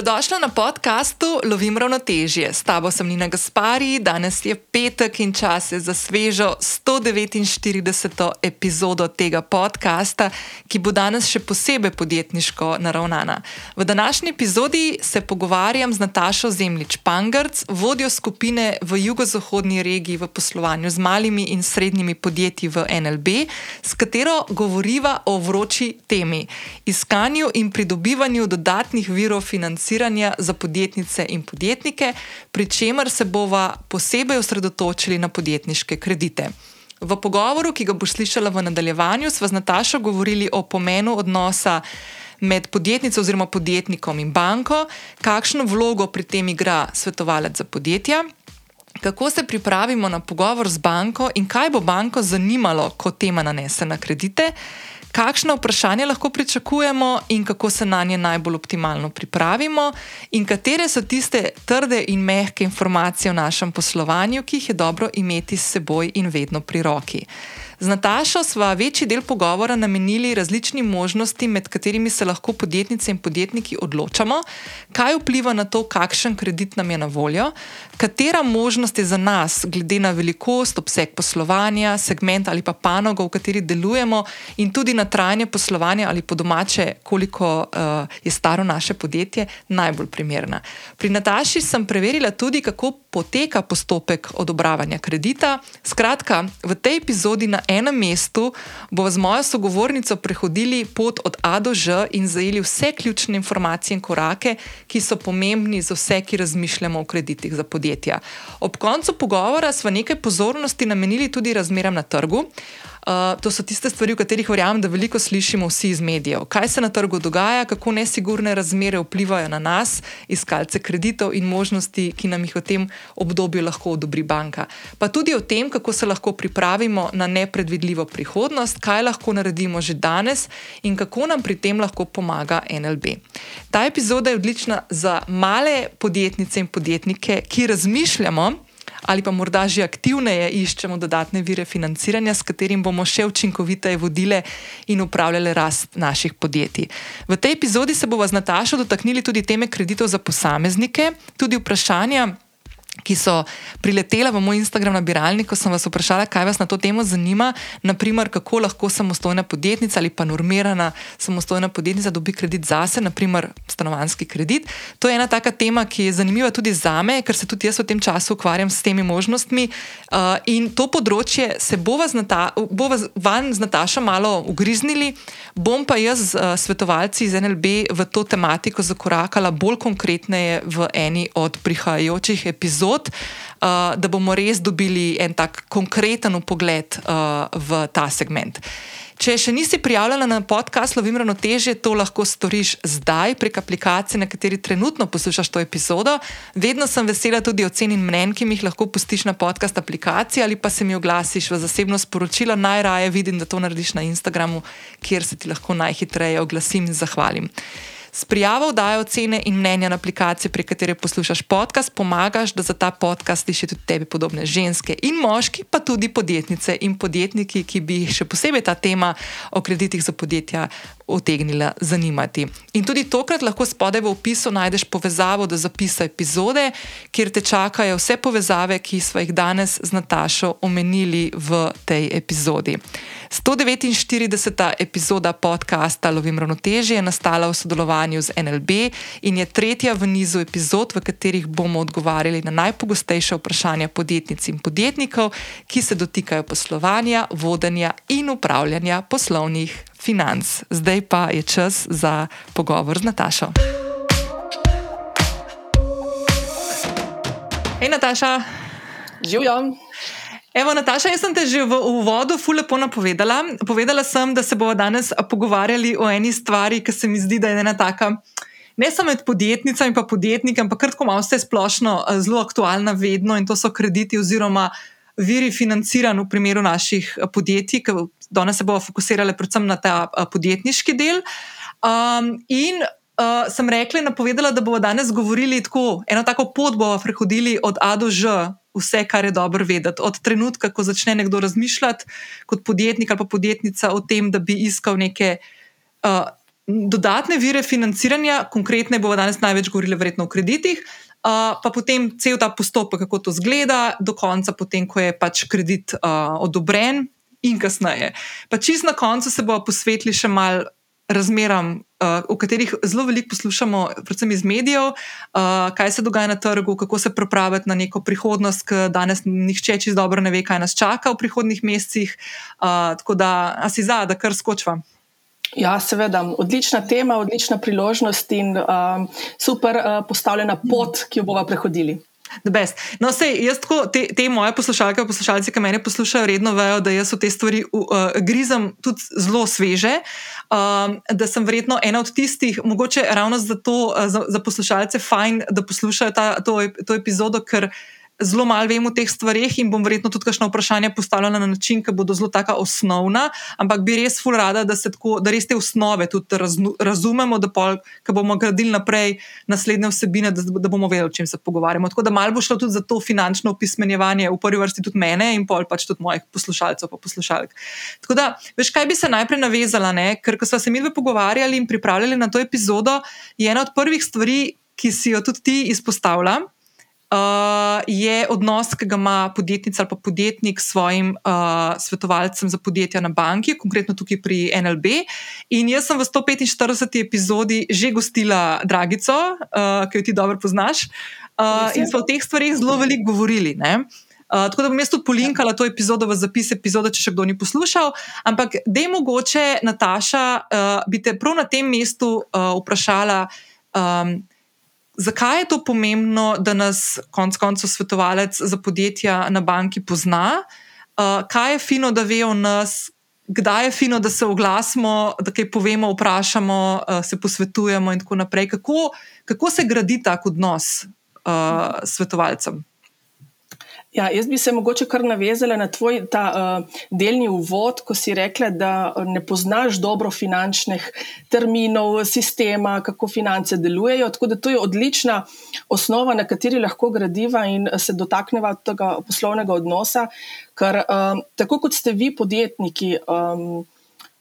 Dobrodošla na podkastu Lovim ravnotežje. S tabo sem Nina Gaspari, danes je petek in čas je za svežo 149. epizodo tega podcasta, ki bo danes še posebej podjetniško naravnana. V današnji epizodi se pogovarjam z Natašo Zemljič-Pangrc, vodjo skupine v jugozahodni regiji v poslovanju z malimi in srednjimi podjetji v NLB, s katero govoriva o vroči temi: iskanju in pridobivanju dodatnih virov financiranja financiranja za podjetnice in podjetnike, pri čemer se bova posebej osredotočili na podjetniške kredite. V pogovoru, ki ga boš slišala v nadaljevanju, sva z Natašo govorili o pomenu odnosa med podjetnico oziroma podjetnikom in banko, kakšno vlogo pri tem igra svetovalec za podjetja. Kako se pripravimo na pogovor z banko in kaj bo banko zanimalo, ko tema nanese na kredite, kakšno vprašanje lahko pričakujemo in kako se na nje najbolj optimalno pripravimo, in katere so tiste trde in mehke informacije o našem poslovanju, ki jih je dobro imeti s seboj in vedno pri roki. Z Natašo sva večji del pogovora namenili različnim možnostim, med katerimi se lahko podjetnice in podjetniki odločamo, kaj vpliva na to, kakšen kredit nam je na voljo, katera možnost je za nas, glede na velikost, obseg poslovanja, segment ali pa panogo, v kateri delujemo, in tudi na trajanje poslovanja ali po domače, koliko uh, je staro naše podjetje, najbolj primerna. Pri Nataši sem preverila tudi, kako poteka postopek odobravanja kredita. Skratka, v tej epizodi na enem mestu bomo z mojo sogovornico prehodili pot od A do Ž in zajeli vse ključne informacije in korake, ki so pomembni za vse, ki razmišljamo o kreditih za podjetja. Ob koncu pogovora smo nekaj pozornosti namenili tudi razmeram na trgu. Uh, to so tiste stvari, o katerih verjamem, da veliko slišimo vsi iz medijev. Kaj se na trgu dogaja, kako nesigurne razmere vplivajo na nas, iskalce kreditov in možnosti, ki nam jih v tem obdobju lahko odobri banka. Pa tudi o tem, kako se lahko pripravimo na nepredvidljivo prihodnost, kaj lahko naredimo že danes in kako nam pri tem lahko pomaga NLB. Ta epizoda je odlična za male podjetnice in podjetnike, ki razmišljamo ali pa morda že aktivneje iščemo dodatne vire financiranja, s katerim bomo še učinkoviteje vodile in upravljale rast naših podjetij. V tej epizodi se bomo z Natašo dotaknili tudi teme kreditov za posameznike, tudi vprašanja ki so priletela v moj Instagram nabiralnik, ko sem vas vprašala, kaj vas na to temo zanima. Naprimer, kako lahko samostojna podjetnica ali pa normirana samostojna podjetnica dobi kredit zase, naprimer stanovanski kredit. To je ena taka tema, ki je zanimiva tudi za me, ker se tudi jaz v tem času ukvarjam s temi možnostmi. Uh, in to področje se bova z, Nata bova van z Natašo malo ugriznili, bom pa jaz z uh, svetovalci iz NLB v to tematiko zakorakala bolj konkretneje v eni od prihajajočih epizod epizod, uh, da bomo res dobili en tak konkreten pogled uh, v ta segment. Če še nisi prijavljena na podcast Lovim ravnotežje, to lahko storiš zdaj prek aplikacije, na kateri trenutno poslušaš to epizodo. Vedno sem vesela tudi ocen in mnen, ki mi jih lahko pustiš na podcast aplikaciji ali pa se mi oglasiš v zasebno sporočilo. Najraje vidim, da to narediš na Instagramu, kjer se ti lahko najhitreje oglasim in zahvalim. S prijavo dajo ocene in mnenja na aplikacije, prek katere poslušaš podcast, pomagaš, da za ta podcast slišijo tudi tebi podobne ženske in moški, pa tudi podjetnice in podjetniki, ki bi jih še posebej ta tema o kreditih za podjetja utegnila zanimati. In tudi tokrat lahko spodaj v opisu najdeš povezavo do zapisa epizode, kjer te čakajo vse povezave, ki smo jih danes z Natašo omenili v tej epizodi. 149. epizoda podcasta Lovim ravnotežje je nastala v sodelovanju z NLB in je tretja v nizu epizod, v katerih bomo odgovarjali na najpogostejše vprašanja podjetnic in podjetnikov, ki se dotikajo poslovanja, vodenja in upravljanja poslovnih financ. Zdaj pa je čas za pogovor z Natašo. Hej, Nataša. Živim. Evo, Nataša, jaz sem te že v uvodu fulepo napovedala. Povedala sem, da se bomo danes pogovarjali o eni stvari, ki se mi zdi, da je ena taka. Ne samo med podjetnicami in podjetniki, ampak kar tako malo vse splošno, eh, zelo aktualna, vedno in to so krediti oziroma viri financiranja v primeru naših eh, podjetij, ki danes se bomo fokusirali predvsem na ta eh, podjetniški del. Um, in uh, sem rekla in napovedala, da bomo danes govorili tako, eno tako pot bomo prehodili od A do Ž, vse, kar je dobro vedeti. Od trenutka, ko začne nekdo razmišljati kot podjetnik ali pa podjetnica o tem, da bi iskal neke. Uh, dodatne vire financiranja, konkretne bomo danes največ govorili, verjetno o kreditih. Uh, pa potem cel ta postopek, kako to zgleda, do konca, potem, ko je pač kredit uh, odobren, in kasneje. Pa čist na koncu se bomo posvetili še mal razmeram, uh, o katerih zelo veliko poslušamo, predvsem iz medijev, uh, kaj se dogaja na trgu, kako se pripraviti na neko prihodnost, ker danes nihče čist dobro ne ve, kaj nas čaka v prihodnih mesecih. Uh, tako da, a si za, da kar skočva. Ja, seveda, odlična tema, odlična priložnost in um, super uh, postavljena pot, ki jo bomo prehodili. No, sej, jaz tako, te, te moje poslušalke, poslušalci, ki me poslušajo, redno vejo, da jaz v te stvari uh, grizem tudi zelo sveže. Um, da sem verjetno ena od tistih, mogoče ravno zato uh, za, za poslušalce, fajn, da poslušajo ta, to, to epizodo, ker zelo malo vem o teh stvarih in bom verjetno tudi kakšno vprašanje postavljala na način, ki bodo zelo taka osnovna, ampak bi res ful rada, da, tako, da res te osnove tudi raznu, razumemo, da pol, ko bomo gradili naprej naslednje vsebine, da, da bomo vedeli, o čem se pogovarjamo. Tako da malo bo šlo tudi za to finančno opismenjevanje, v prvi vrsti tudi mene in pol pač tudi mojih poslušalcev pa poslušalk. Tako da, veš, kaj bi se najprej navezala, ne? ker ko smo se mi dve pogovarjali in pripravljali na to epizodo, je ena od prvih stvari, ki si jo tudi ti izpostavljala uh, je odnos, ki ga ima podjetnica ali pa podjetnik s svojim uh, svetovalcem za podjetja na banki, konkretno tukaj pri NLB. In jaz sem v 145. epizodi že gostila Dragico, uh, ki jo ti dobro poznaš. Uh, in so o teh stvarih zelo veliko govorili. Uh, tako da bom jaz tudi polinkala to epizodo v zapis epizode, če še kdo ni poslušal. Ampak, da je mogoče, Nataša, uh, bi te prav na tem mestu uh, vprašala, um, Zakaj je to pomembno, da nas konec koncev svetovalec za podjetja na banki pozna? Uh, kaj je fino, da vejo o nas, kdaj je fino, da se oglasimo, da kaj povemo, vprašamo, uh, se posvetujemo in tako naprej. Kako, kako se gradi tak odnos uh, svetovalcem? Ja, jaz bi se mogoče kar navezala na tvoj ta, uh, delni uvod, ko si rekla, da ne poznaš dobro finančnih terminov, sistema, kako finance delujejo. Tako da to je odlična osnova, na kateri lahko gradiva in se dotakneva tega poslovnega odnosa. Ker um, tako kot ste vi, podjetniki, um,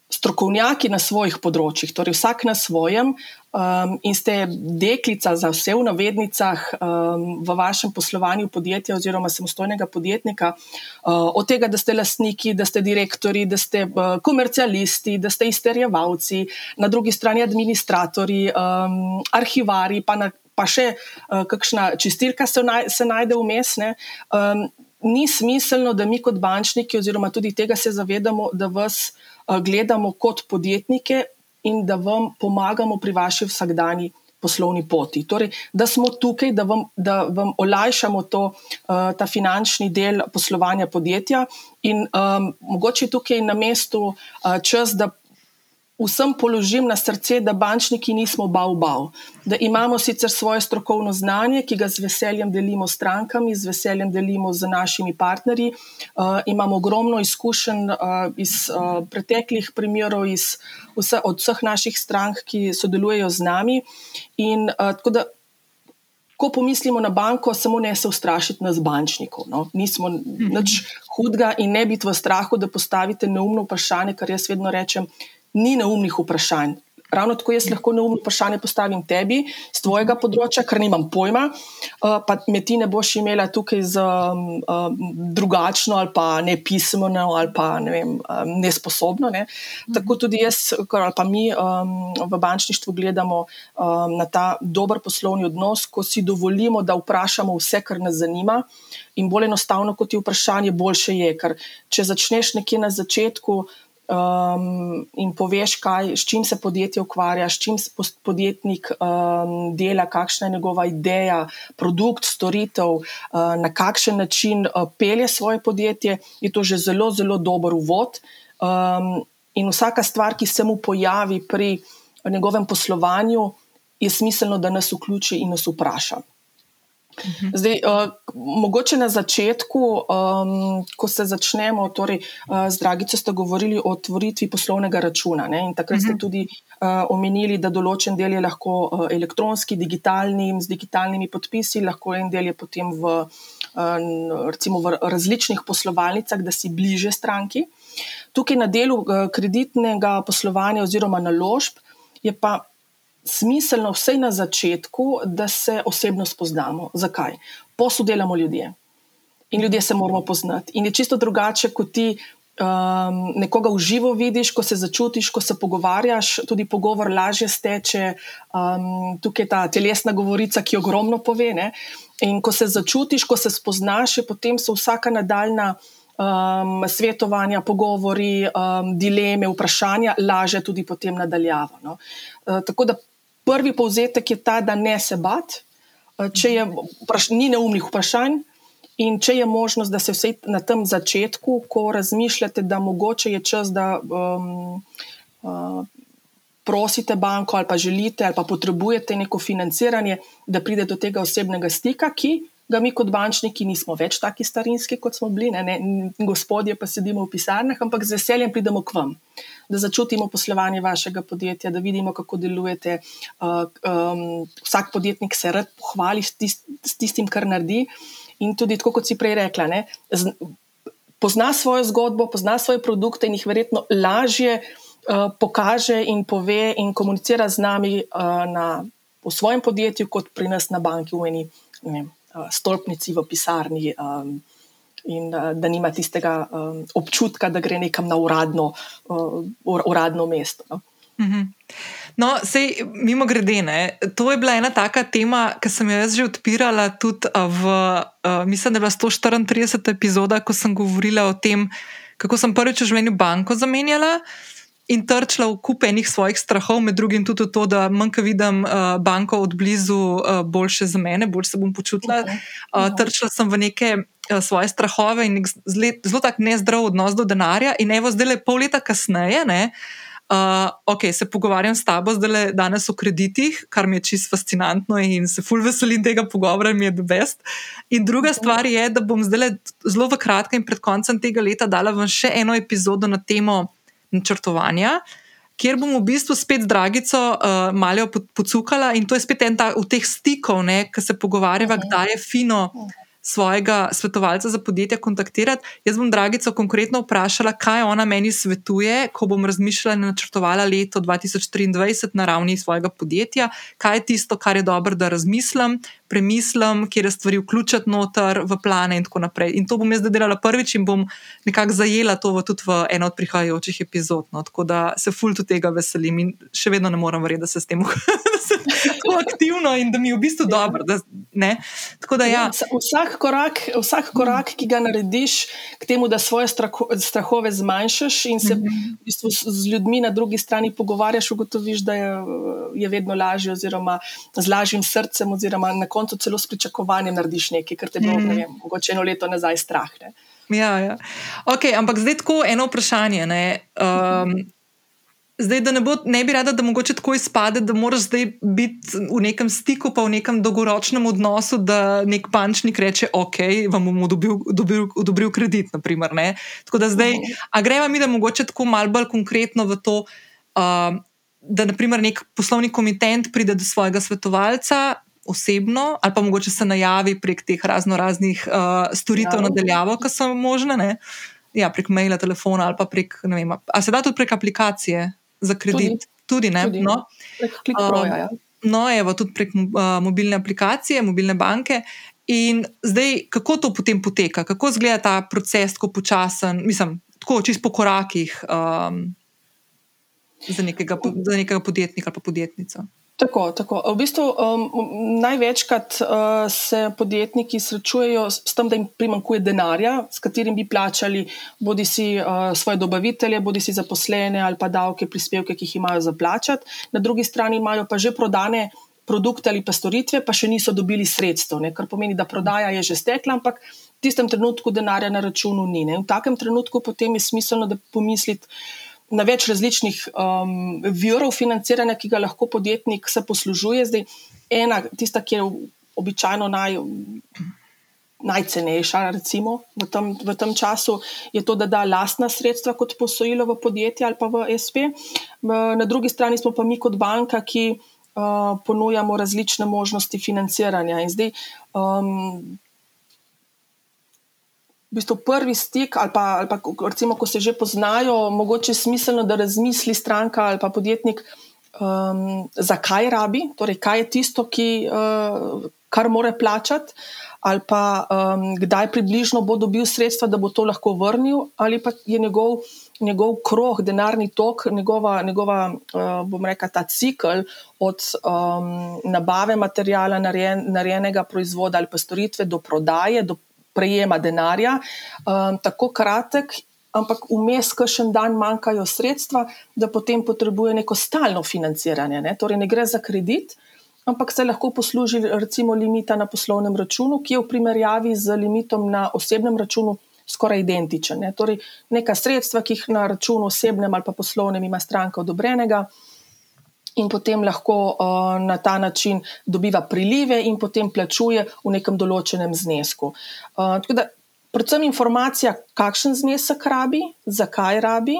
strokovnjaki na svojih področjih, torej vsak na svojem, um, in ste deklica za vse v navednicah um, v vašem poslovanju podjetja oziroma samostojnega podjetnika, uh, od tega, da ste lastniki, da ste direktori, da ste uh, komercialisti, da ste izterjevalci, na drugi strani administratori, um, arhivari, pa, na, pa še uh, kakšna čistilka se, naj, se najde vmes. Um, ni smiselno, da mi kot bančniki, oziroma tudi tega se zavedamo, da vas gledamo kot podjetnike in da vam pomagamo pri vaši vsakdanji poslovni poti. Torej, da smo tukaj, da vam, da vam olajšamo to, ta finančni del poslovanja podjetja, in um, mogoče tukaj na mestu čas, da vsem položim na srce, da bančniki nismo bav-bav, da imamo sicer svoje strokovno znanje, ki ga z veseljem delimo s strankami, z veseljem delimo z našimi partnerji. Uh, imamo ogromno izkušenj uh, iz uh, preteklih primerov, iz vse, od vseh naših strank, ki sodelujejo z nami. In, uh, Ko pomislimo na banko, samo ne se ustrašiti nas bančnikov. No? Nismo nič hudega in ne biti v strahu, da postavite neumno vprašanje, kar jaz vedno rečem ni neumnih vprašanj. Ravno tako jaz lahko neumno vprašanje postavim tebi z tvojega področja, ker nimam pojma, uh, pa me ti ne boš imela tukaj z um, um, drugačno ali pa nepismeno ali pa ne vem, um, nesposobno. Ne. Tako tudi jaz, ali pa mi um, v bančništvu gledamo um, na ta dober poslovni odnos, ko si dovolimo, da vprašamo vse, kar nas zanima. In bolj enostavno, kot je vprašanje, boljše je. Ker če začneš nekje na začetku, um, in poveš, kaj, s čim se podjetje ukvarja, s čim podjetnik um, dela, kakšna je njegova ideja, produkt, storitev, uh, na kakšen način uh, pelje svoje podjetje, je to že zelo, zelo dober uvod. Um, in vsaka stvar, ki se mu pojavi pri njegovem poslovanju, je smiselno, da nas vključi in nas vpraša. Mhm. Zdaj, uh, mogoče na začetku, um, ko se začnemo, torej, uh, z Dragico ste govorili o otvoritvi poslovnega računa. Ne? In takrat ste mhm. tudi uh, omenili, da določen del je lahko uh, elektronski, digitalni, z digitalnimi podpisi, lahko en del je potem v, uh, recimo v različnih poslovalnicah, da si bliže stranki. Tukaj na delu uh, kreditnega poslovanja oziroma naložb je pa smiselno vsej na začetku, da se osebno spoznamo. Zakaj? Poslu delamo ljudje in ljudje se moramo poznati. In je čisto drugače, kot ti um, nekoga v živo vidiš, ko se začutiš, ko se pogovarjaš, tudi pogovor lažje steče. Um, tukaj je ta telesna govorica, ki ogromno pove. Ne? In ko se začutiš, ko se spoznaš, potem so vsaka nadaljna. Um, svetovanja, pogovori, um, dileme, vprašanja, laže tudi potem nadaljavo. No? Uh, tako da prvi povzetek je ta, da ne se bat, uh, če je vpraš, ni neumnih vprašanj, In če je možnost, da se vse na tem začetku, ko razmišljate, da mogoče je čas, da um, uh, prosite banko ali pa želite ali pa potrebujete neko financiranje, da pride do tega osebnega stika, ki ga mi kot bančniki nismo več taki starinski, kot smo bili, ne, ne, gospodje pa sedimo v pisarnah, ampak z veseljem pridemo k vam, da začutimo poslovanje vašega podjetja, da vidimo, kako delujete. Uh, um, vsak podjetnik se rad pohvali s, tist, s tistim, kar naredi. In tudi, kot si prej rekla, ne, z, pozna svojo zgodbo, pozna svoje produkte in jih verjetno lažje uh, pokaže in pove in komunicira z nami uh, na, v svojem podjetju, kot pri nas na banki, v eni ne, uh, stolpnici v pisarni. Um, In uh, da nima tistega um, občutka, da gre nekam na uradno, uh, uradno mesto. No? -hmm. No, sej, mimo grede, ne, to je bila ena taka tema, ki sem jo jaz že odpirala tudi v, uh, mislim, da je bila 134. epizoda, ko sem govorila o tem, kako sem prvič v življenju banko zamenjala. In trčila v kup enih svojih strahov, med drugim tudi to, da manj, ko vidim uh, banko od blizu, uh, boljše za mene, bolj se bom počutila. Uh, trčila sem v neke uh, svoje strahove in zelo tak nezdrav odnos do denarja. In evo, zdaj le pol leta kasneje, ne, uh, ok, se pogovarjam s tabo zdaj danes o kreditih, kar mi je čisto fascinantno in se ful veselim tega pogovora, mi je the best. In druga stvar je, da bom zdaj zelo v kratkem in pred koncem tega leta dala vam še eno epizodo na temo načrtovanja. Ker bom v bistvu spet Dragico uh, malo pocukala, in to je spet en ta v teh stikov, ki se pogovarjava, uh -huh. kdaj je fino uh -huh svojega svetovalca za podjetje kontaktirati. Jaz bom Dragico konkretno vprašala, kaj ona meni svetuje, ko bom razmišljala in načrtovala leto 2023 na ravni svojega podjetja, kaj je tisto, kar je dobro, da razmislim, premislim, kje je stvari vključiti noter v plane in tako naprej. In to bom jaz delala prvič in bom nekako zajela to v, tudi v eno od prihajajočih epizod. No. Tako da se ful tu tega veselim in še vedno ne morem verjeti, da se s tem tako aktivno in da mi je v bistvu dobro. Da, tako da ja. Vsak korak, vsak korak, ki ga narediš k temu, da svoje strahove zmanjšaš in se v bistvu z ljudmi na drugi strani pogovarjaš, ugotoviš, da je, je vedno lažje oziroma z lažjim srcem oziroma na koncu koncu celo s pričakovanjem narediš nekaj, kar te bo, mm. ne vem, mogoče eno leto nazaj strah. Ne? Ja, ja. Okay, ampak zdaj tako eno vprašanje. Um, zdaj, da ne, bo, ne bi rada, da mogoče tako izpade, da moraš zdaj biti v nekem stiku, pa v nekem dolgoročnem odnosu, da nek pančnik reče: OK, vam bomo odobril kredit. Naprimer, tako da zdaj, mm. a greva mi, da mogoče tako malo bolj konkretno v to. Uh, Da, naprimer, nek poslovni komitent pride do svojega svetovalca, osebno, ali pa mogoče se najavi prek teh razno raznih uh, storitev ja. nadaljavo, ki so možne, ja, prek maila, telefona ali pa prek, ne vem, ali se da tudi prek aplikacije za kredit. Tudi, tudi ne. Tudi. No, prek klikproja. Ja. No, evo, tudi prek uh, mobilne aplikacije, mobilne banke. In zdaj, kako to potem poteka, kako izgleda ta proces, tako počasen, mislim, tako čist po korakih um, za, nekega, za nekega podjetnika ali podjetnico. Tako, tako. V bistvu um, največkrat uh, se podjetniki srečujejo s tem, da jim primankuje denarja, s katerim bi plačali bodi si uh, svoje dobavitelje, bodi si zaposlene ali pa davke, prispevke, ki jih imajo za plačati. Na drugi strani imajo pa že prodane produkte ali pa storitve, pa še niso dobili sredstev, kar pomeni, da prodaja je že stekla, ampak v tistem trenutku denarja na računu ni. Ne? V takem trenutku potem je smiselno, da pomislite na več različnih um, virov financiranja, ki ga lahko podjetnik se poslužuje. Zdaj, ena, tista, ki je običajno naj, najcenejša, recimo v tem, v tem času, je to, da da lastna sredstva kot posojilo v podjetje ali pa v SP. Na drugi strani smo pa mi kot banka, ki uh, ponujamo različne možnosti financiranja. In zdaj, um, v bistvu prvi stik, ali pa, ali pa recimo, ko se že poznajo, mogoče je smiselno, da razmisli stranka ali pa podjetnik, um, zakaj rabi, torej kaj je tisto, ki, uh, kar more plačati, ali pa um, kdaj približno bo dobil sredstva, da bo to lahko vrnil, ali pa je njegov. Njegov krog, denarni tok, njegova, njegova uh, bom rekel, ta cikl od um, nabave materijala, narejen, narejenega proizvoda ali pa storitve do prodaje, do prejema denarja, um, tako kratek ampak vmes, kakšen dan manjkajo sredstva, da potem potrebuje neko stalno financiranje. Ne? Torej, ne gre za kredit, ampak se lahko posluži recimo limita na poslovnem računu, ki je v primerjavi z limitom na osebnem računu skoraj identičen. Ne? Torej, neka sredstva, ki jih na računu osebnem ali pa poslovnem ima stranka odobrenega. In potem lahko uh, na ta način dobiva prilive, in potem plačuje v nekem določenem znesku. Uh, tako da predvsem informacija, kakšen znesek rabi, zakaj rabi,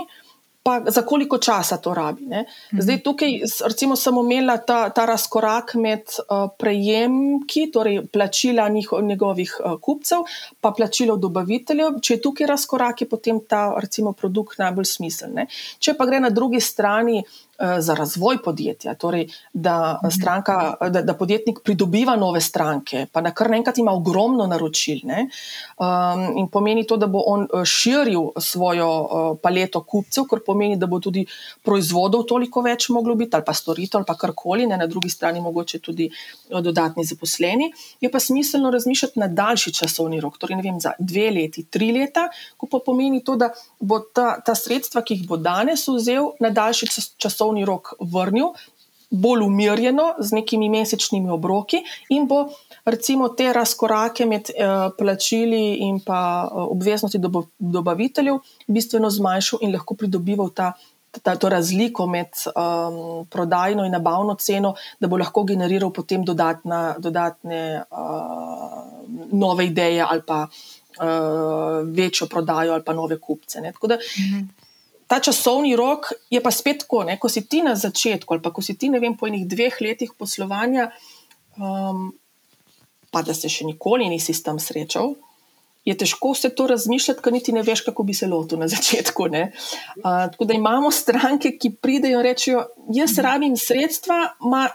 pa za koliko časa to rabi. Ne. Mhm. Zdaj, tukaj recimo, sem omenila ta, ta razkorak med uh, prejemki, torej plačila njiho, njegovih uh, kupcev, pa plačilo dobaviteljev. Če je tukaj razkorak, je potem ta recimo, produkt najbolj smiseln. Če pa gre na drugi strani. Eh, za razvoj podjetja, torej da, mhm. stranka, da, da podjetnik pridobiva nove stranke, pa na kar naenkrat ima ogromno naročil. Um, in pomeni to, da bo on eh, širil svojo uh, paleto kupcev, kar pomeni, da bo tudi proizvodov toliko več moglo biti, ali pa storitev, ali pa karkoli, ne? na drugi strani mogoče tudi dodatni zaposleni. Je pa smiselno razmišljati na daljši časovni rok, torej vem, za dve leti, tri leta, ko pa pomeni to, da bo ta, ta sredstva, ki jih bo danes vzel, na daljši časovni rok časovni rok vrnil, bolj umirjeno, z nekimi mesečnimi obroki, in bo recimo te razkorake med eh, plačili in pa eh, obveznosti dobaviteljev bistveno zmanjšal in lahko pridobival ta. Ta, to razliko med um, prodajno in nabavno ceno, da bo lahko generiral potem dodatna, dodatne uh, nove ideje ali pa uh, večjo prodajo ali pa nove kupce. Da, mhm ta časovni rok je pa spet tako, ne? ko si ti na začetku ali pa ko si ti vem, po enih dveh letih poslovanja, um, pa da se še nikoli nisi tam srečal. Je težko vse to razmišljati, ker niti ne veš, kako bi se lotil na začetku. Uh, tako da imamo stranke, ki pridejo in rečejo: Jaz mhm. rabim sredstva, ma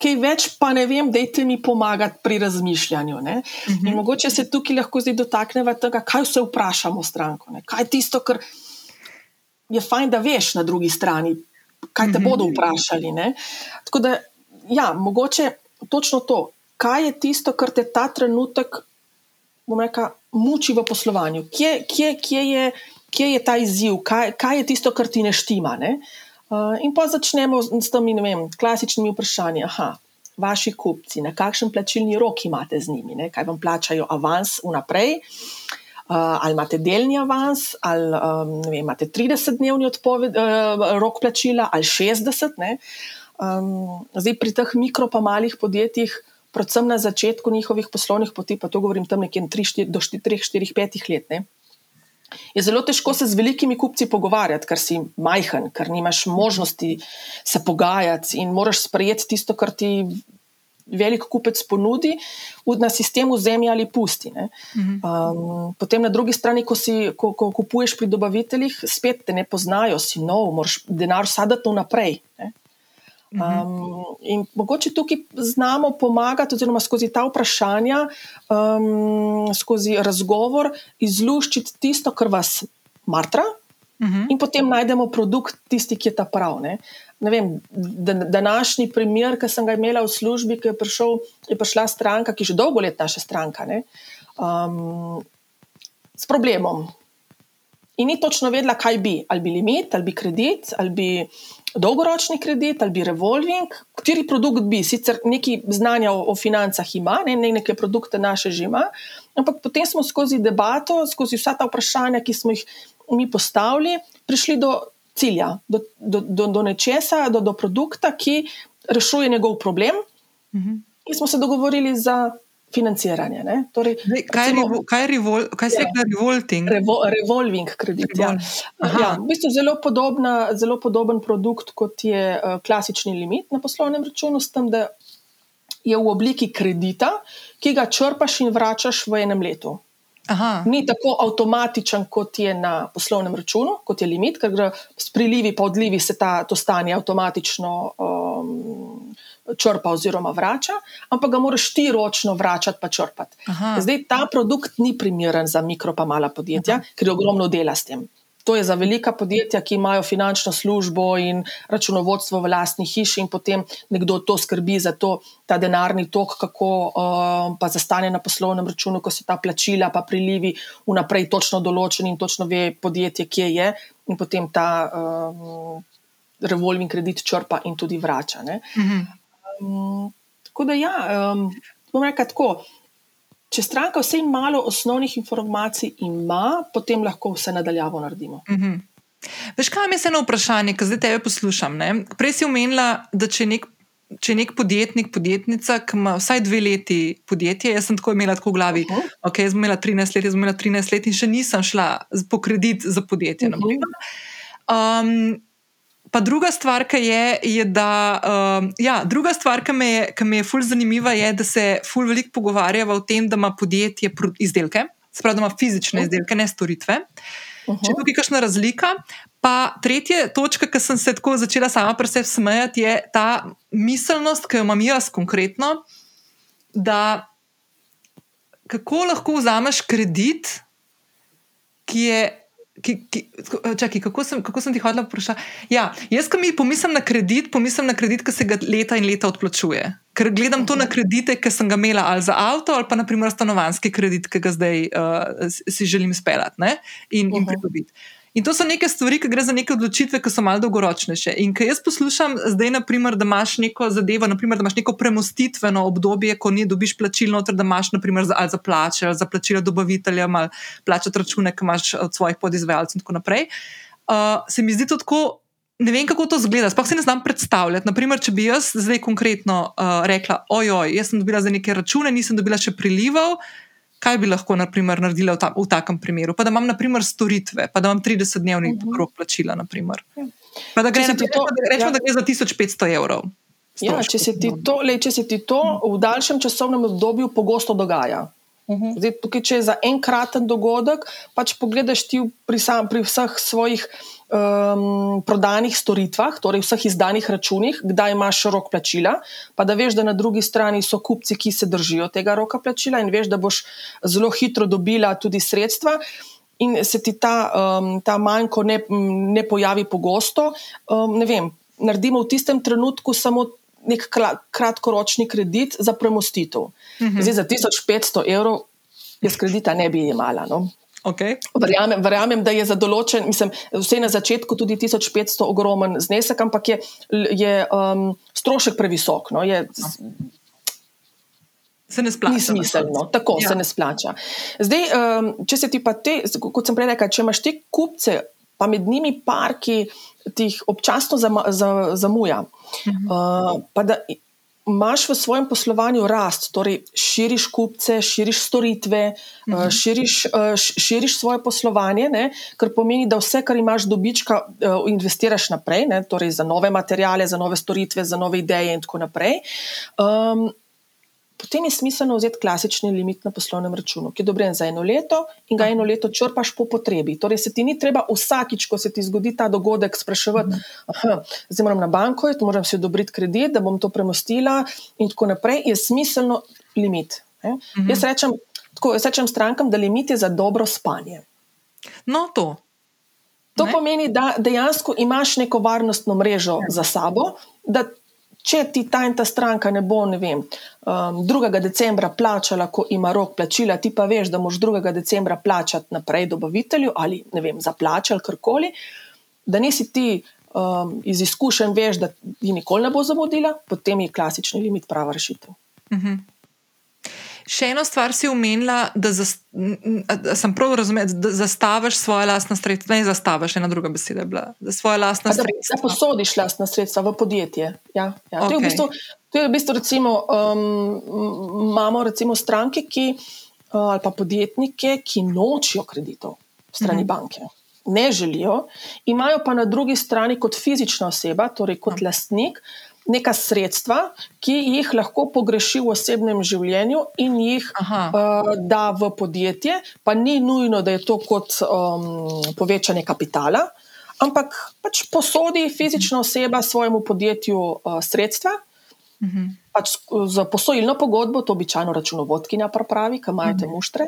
kaj več pa ne vem, dajte mi pomagati pri razmišljanju. Uh mhm. -huh. In mogoče se tukaj lahko zdaj dotaknemo tega, kaj vse vprašamo stranko. Ne? Kaj je tisto, kar je fajn, da veš na drugi strani, kaj te -hmm. bodo vprašali. Ne? Tako da, ja, mogoče točno to, kaj je tisto, kar te ta trenutek, bom rekel, muči v poslovanju, kje, kje, kje, je, kje je ta izziv, kaj, kaj je tisto, kar ti ne štima. Ne? Uh, in pa začnemo s temi vem, klasičnimi vprašanji. Aha, vaši kupci, na kakšen plačilni rok imate z njimi, ne? kaj vam plačajo avans vnaprej. Uh, ali imate delni avans, ali um, vem, imate 30-dnevni odpoved, uh, rok plačila, ali 60. Um, zdaj, pri teh mikro, pa malih podjetjih, predvsem na začetku njihovih poslovnih poti, pa to govorim tam nekje 3, 4, do 3, 4, 5 let. Ne? Je zelo težko se z velikimi kupci pogovarjati, ker si majhen, ker nimaš možnosti se pogajati in moraš sprejeti tisto, kar ti velik kupec ponudi, na sistemu zemlje ali pusti. Um, potem na drugi strani, ko, si, ko, ko kupuješ pri dobaviteljih, spet te ne poznajo, si nov, moraš denar sadati vnaprej. Um, in mogoče tukaj znamo pomagati, oziroma skozi ta vprašanja, um, skozi razgovor, izluščiti tisto, kar vas matra, uh -huh. in potem najdemo produkt, tisti, ki je ta prav. Ne? Vem, današnji primer, ki sem ga imela v službi, ki je, prišel, je prišla stranka, ki je že dolgo let naša stranka, ne, um, s problemom. In ni točno vedela, kaj bi, ali bi limit, ali bi kredit, ali bi dolgoročni kredit, ali bi revolving, kateri produkt bi. Sicer nekaj znanja o, o financah ima, ne, ne neke produkte naše že ima, ampak potem smo skozi debato, skozi vsa ta vprašanja, ki smo jih mi postavili, prišli do cilja, do, do, do, do nečesa, do, do produkta, ki rešuje njegov problem. Uh mhm. -huh. In smo se dogovorili za financiranje. Torej, Dej, kaj, recimo, revo, kaj, revol, kaj se reče ja. revolting? Revo, revolving kredit. Ja. Ja, v bistvu zelo, podobna, zelo podoben produkt, kot je uh, klasični limit na poslovnem računu, s tem, da je v obliki kredita, ki ga črpaš in vračaš v enem letu. Aha. Ni tako avtomatičen, kot je na poslovnem računu, kot je limit, ker gre s prilivi in odlivi se ta, to stanje avtomatično um, črpa oziroma vrača, ampak ga moraš ti ročno vračati pa črpati. Aha. Zdaj ta produkt ni primeren za mikro pa mala podjetja, Aha. ker je ogromno dela s tem. To je za velika podjetja, ki imajo finančno službo in računovodstvo v lastni hiši, in potem nekdo to skrbi za to, ta denarni tok, kako uh, pa zastane na poslovnem računu, ko so ta plačila, pa prilivi vnaprej točno določeni in točno ve podjetje, kje je, in potem ta um, revolving kredit črpa in tudi vrača. Mhm. Um, tako da, ja, um, bom rekel tako. Če stranka vsej malo osnovnih informacij ima, potem lahko vse nadaljavo naredimo. Mhm. Veš, kaj mi je eno vprašanje, ki zdaj tebe poslušam? Ne? Prej si omenila, da če nek, če nek podjetnik, podjetnica, ki ima vsaj dve leti podjetje, jaz sem tako imela tako v glavi, uh Mhm. -huh. ok, jaz sem imela 13 let, jaz sem imela 13 let in še nisem šla po kredit za podjetje. Uh -huh. um, Pa druga stvar, ki je, je da, um, ja, druga stvar, ki me je, ki me je ful zanimiva, je, da se ful veliko pogovarjava o tem, da ima podjetje izdelke, se pravi, da ima fizične izdelke, ne storitve. Uh Če je tukaj kakšna razlika. Pa tretja točka, ki sem se tako začela sama pri sebi smejati, je ta miselnost, ki jo imam jaz konkretno, da kako lahko vzameš kredit, ki je. Ki, ki, čakaj, kako, sem, kako sem ti hodila vprašati? Ja, jaz, ko mi pomislim na kredit, pomislim na kredit, ki se ga leta in leta odplačuje. Ker gledam to na kredite, ki sem ga imela ali za avto, ali pa naprimer stanovanski kredit, ki ga zdaj uh, si želim speljati in, in Mhm. pridobiti. In to so neke stvari, ki gre za neke odločitve, ki so malo dolgoročnejše. In ko jaz poslušam zdaj, naprimer, da imaš neko zadevo, naprimer, da imaš neko premostitveno obdobje, ko ni dobiš plačil noter, da imaš naprimer, za, za plače, ali za plačilo dobaviteljem, ali plačati račune, ki imaš od svojih podizvajalcev in tako naprej. Uh, se mi zdi to tako. Ne vem, kako to zgleda, sploh si ne znam predstavljati. Naprimer, če bi jaz zdaj konkretno uh, rekla, ojoj, jaz sem dobila za neke račune, nisem dobila še prilivov, kaj bi lahko naprimer, naredila v, ta, v takem primeru? Pa da imam naprimer storitve, pa da imam 30-dnevni uh Mhm. -huh. rok plačila. Naprimer. Ja. Pa da gre, ti to- da, rečemo, ja. da gre za 1500 evrov. Ja, če se, ti to, lej, če se ti to v daljšem časovnem obdobju pogosto dogaja. Mhm. Zdaj, tukaj, če je za enkraten dogodek, pač pogledaš ti pri, sam, pri vseh svojih um, prodanih storitvah, torej vseh izdanih računih, kdaj imaš rok plačila, pa da veš, da na drugi strani so kupci, ki se držijo tega roka plačila in veš, da boš zelo hitro dobila tudi sredstva. In se ti ta, um, ta manjko ne, ne pojavi pogosto. Um, ne vem, naredimo v tistem trenutku samo nek kratkoročni kredit za premostitev. Uh -huh. Zdaj, za 1500 evrov jaz kredita ne bi imela. No. Okay. Verjamem, verjamem, da je za določen, mislim, vse na začetku tudi 1500 ogromen znesek, ampak je, je um, strošek previsok. No, je, Se ne splača. ni smiselno, tako Ja. se ne splača. Zdaj, um, če se ti pa te, kot sem prej rekla, če imaš te kupce, pa med njimi par, ki ti jih občasno zama, za, zamuja, Mhm. uh, pa da imaš v svojem poslovanju rast, torej širiš kupce, širiš storitve, Mhm. uh, širiš, uh, š- širiš svoje poslovanje, ne, kar pomeni, da vse, kar imaš dobička, uh, investiraš naprej, ne, torej za nove materijale, za nove storitve, za nove ideje in tako naprej. Um, Potem je smiselno vzeti klasični limit na poslovnem računu, ki je odobren za eno leto in ga eno leto črpaš po potrebi. Torej, se ti ni treba vsakič, ko se ti zgodi ta dogodek, spraševati, aha, zdaj moram na banko, iti, moram si odobriti kredit, da bom to premostila, in tako naprej. Je smiselno limit. Ne? Jaz, rečem, tako, jaz rečem strankam, da limit je za dobro spanje. No, to. To Ne. ne? pomeni, da dejansko imaš neko varnostno mrežo ja. za sabo. Če ti ta in ta stranka ne bo, ne vem, um, 2. decembra plačala, ko ima rok plačila, ti pa veš, da moš 2. decembra plačati naprej dobavitelju ali ne vem, za plače ali karkoli, da nisi ti um, iz izkušenj veš, da ti nikoli ne bo zamudila, potem je klasični limit prava rešitev. Še eno stvar si omenila, da, zas, da sem prav razumela, da zastaviš svoje lastne sredstva. Ne, zastaviš, ena druga beseda je bila. Da lastne Da, da posodiš lastna sredstva v podjetje. Ja, ja. To, je v bistvu, to je v bistvu, recimo, um, imamo recimo stranke ki, uh, ali pa podjetnike, ki nočijo kreditov strani Mhm. banke. Ne želijo, imajo pa na drugi strani kot fizična oseba, torej kot lastnik, neka sredstva, ki jih lahko pogreši v osebnem življenju in jih uh, da v podjetje, pa ni nujno, da je to kot um, povečanje kapitala, ampak pač posodi fizična oseba svojemu podjetju uh, sredstva. Mhm. pač za posojilno pogodbo, to običajno računovodkinja pravi, ki imajo te mhm. muštre,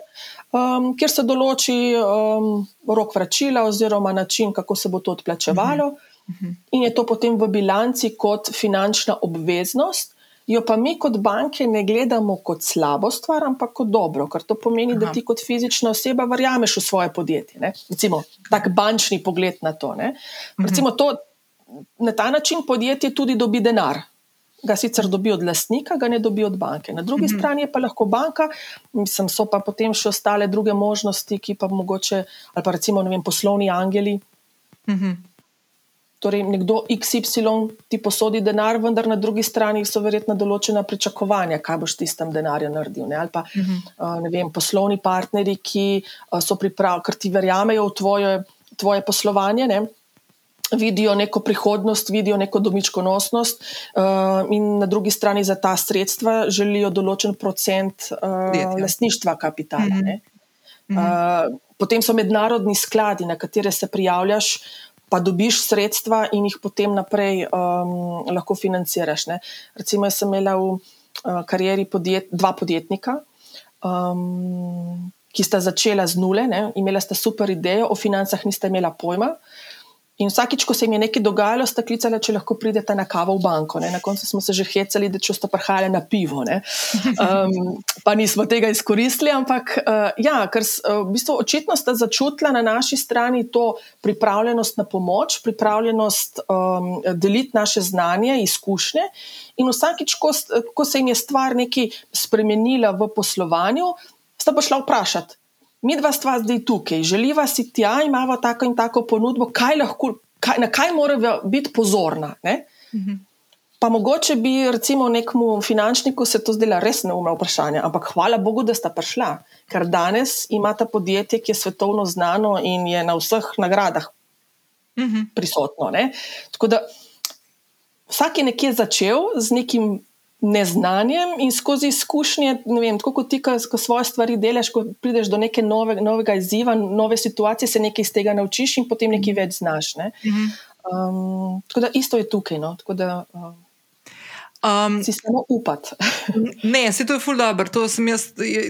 um, kjer se določi um, rok vračila oziroma način, kako se bo to odplačevalo. Mhm. In je to potem v bilanci kot finančna obveznost, jo pa mi kot banke ne gledamo kot slabo stvar, ampak kot dobro, ker to pomeni, Aha. da ti kot fizična oseba verjameš v svoje podjetje. Ne? Recimo, tak bančni pogled na to. Mhm. Recimo, to na ta način podjetje tudi dobi denar. Ga sicer dobi od lastnika, ga ne dobi od banke. Na drugi uhum. strani pa lahko banka, mislim, so pa potem še ostale druge možnosti, ki pa mogoče, ali pa recimo vem, poslovni angeli. Uhum torej nekdo XY ti posodi denar, vendar na drugi strani so verjetno določena pričakovanja, kaj boš ti s tem denarjem naredil. Ne? Ali pa uh -huh. uh, ne vem, poslovni partnerji, ki uh, so pripravljeni, ker ti verjamejo v tvoje, tvoje poslovanje. Ne? Vidijo neko prihodnost, vidijo neko domičkonosnost, uh, in na drugi strani za ta sredstva želijo določen procent uh, lastništva kapitala. Mm -hmm. uh, potem so mednarodni skladi, na katere se prijavljaš, pa dobiš sredstva in jih potem naprej um, lahko financiraš. Ne. Recimo, jaz sem imela v uh, karieri podjet, dva podjetnika, um, ki sta začela z nule, ne. imela sta super idejo, o financah nista imela pojma. In vsakič, ko se jim je nekaj dogajalo, sta klicala, če lahko pridete na kavo v banko. Ne? Na koncu smo se že hecali, da če sta prihajali na pivo. Um, pa nismo tega izkoristili, ampak uh, ja, ker uh, v bistvu očitno sta začutila na naši strani to pripravljenost na pomoč, pripravljenost um, deliti naše znanje, izkušnje. In vsakič, ko, ko se jim je stvar nekaj spremenila v poslovanju, sta pa šla vprašati mi dva stva zdaj tukaj, želiva si tja, imamo tako in tako ponudbo, kaj lahko, kaj, na kaj mora biti pozorna. Mhm. Pa mogoče bi recimo nekemu finančniku se to zdela res neumno vprašanje, ampak hvala Bogu, da sta prišla, ker danes imata podjetje, ki je svetovno znano in je na vseh nagradah mhm. prisotno. Ne? Tako da vsak je nekje začel z nekim neznanjem in skozi izkušnje, vem, tako kot ti, ko svoje stvari delaš, ko prideš do neke nove, novega izziva, nove situacije, se nekaj iz tega naučiš in potem nekaj več znaš. Ne? Um, tako da isto je tukaj. No? Da, um, Um, si samo upati. ne, se to je ful dobro. To sem jaz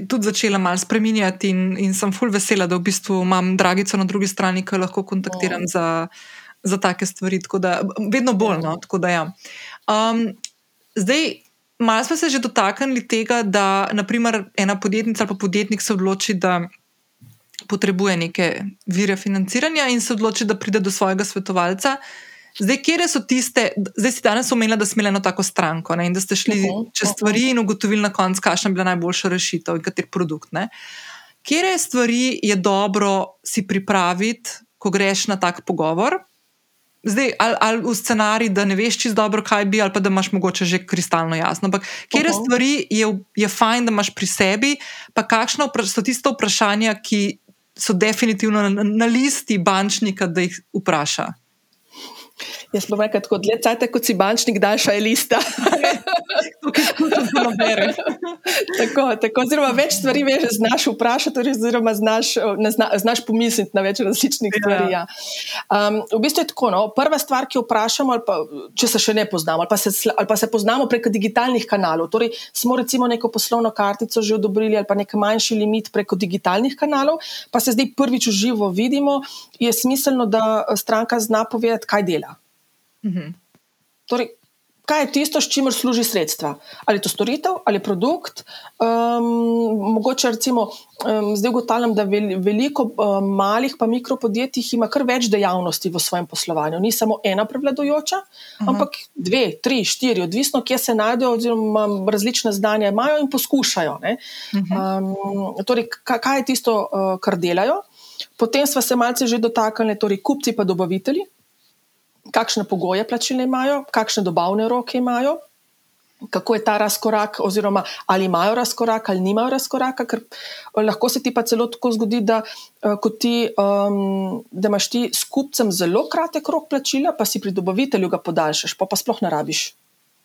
tudi začela malo spremenjati in, in sem ful vesela, da v bistvu imam dragico na drugi strani, ki lahko kontaktiram oh. za, za take stvari. Da, vedno bolj. No, da, ja. um, zdaj, Malo smo se že dotaknili tega, da naprimer, ena podjetnica ali pa podjetnik se odloči, da potrebuje neke vire financiranja in se odloči, da pride do svojega svetovalca. Zdaj, kje so tiste, zdaj si danes omenila, da si imela eno tako stranko ne, in da ste šli uh -huh, čez stvari in ugotovili na koncu, kakšna je bila najboljša rešitev in kater produkt. Kje stvari je dobro si pripraviti, ko greš na tak pogovor? Zdaj, ali, ali v scenarij, da ne veš čisto dobro, kaj bi, ali pa da imaš mogoče že kristalno jasno. Ampak, kje uh -huh. stvari je, je fajn, da imaš pri sebi, pa kakšno so tiste vprašanja, ki so definitivno na, na listi bančnika, da jih vpraša. Jaz sem rekel, kot le cajt, kot si bančnik, daljša je lista. Bere. tako, tako, oziroma več stvari veš, znaš vprašati, oziroma znaš, zna, znaš pomisliti na več različnih stvari. Ja. Um, v bistvu je tako, no, prva stvar, ki jo vprašamo, pa, če se še ne poznamo, ali pa se, ali pa se poznamo preko digitalnih kanalov. Torej, smo recimo neko poslovno kartico že odobrili ali pa nek manjši limit preko digitalnih kanalov, pa se zdaj prvič v živo vidimo, je smiselno, da stranka zna povedati, kaj dela. Mhm. Torej, kaj je tisto, s čimer služi sredstva? Ali je to storitev, ali je produkt? Um, mogoče recimo, um, zdaj ugotavljam, da veliko um, malih pa mikropodjetij ima kar več dejavnosti v svojem poslovanju. Ni samo ena prevladojoča, uh mhm. -huh. ampak dve, tri, štiri, odvisno, kje se najdejo, oziroma različne znanja imajo in poskušajo. Uh -huh. um, torej, kaj je tisto, uh, kar delajo? Potem smo se malce že dotaknili, torej kupci pa dobavitelji kakšne pogoje plačilne imajo, kakšne dobavne roke imajo, kako je ta razkorak, oziroma ali imajo razkorak ali nimajo razkoraka. Ker eh, lahko se ti pa celo tako zgodi, da, eh, ti, um, da imaš ti s kupcem zelo kratek rok plačila, pa si pri dobavitelju ga podaljšaš, pa pa sploh ne rabiš.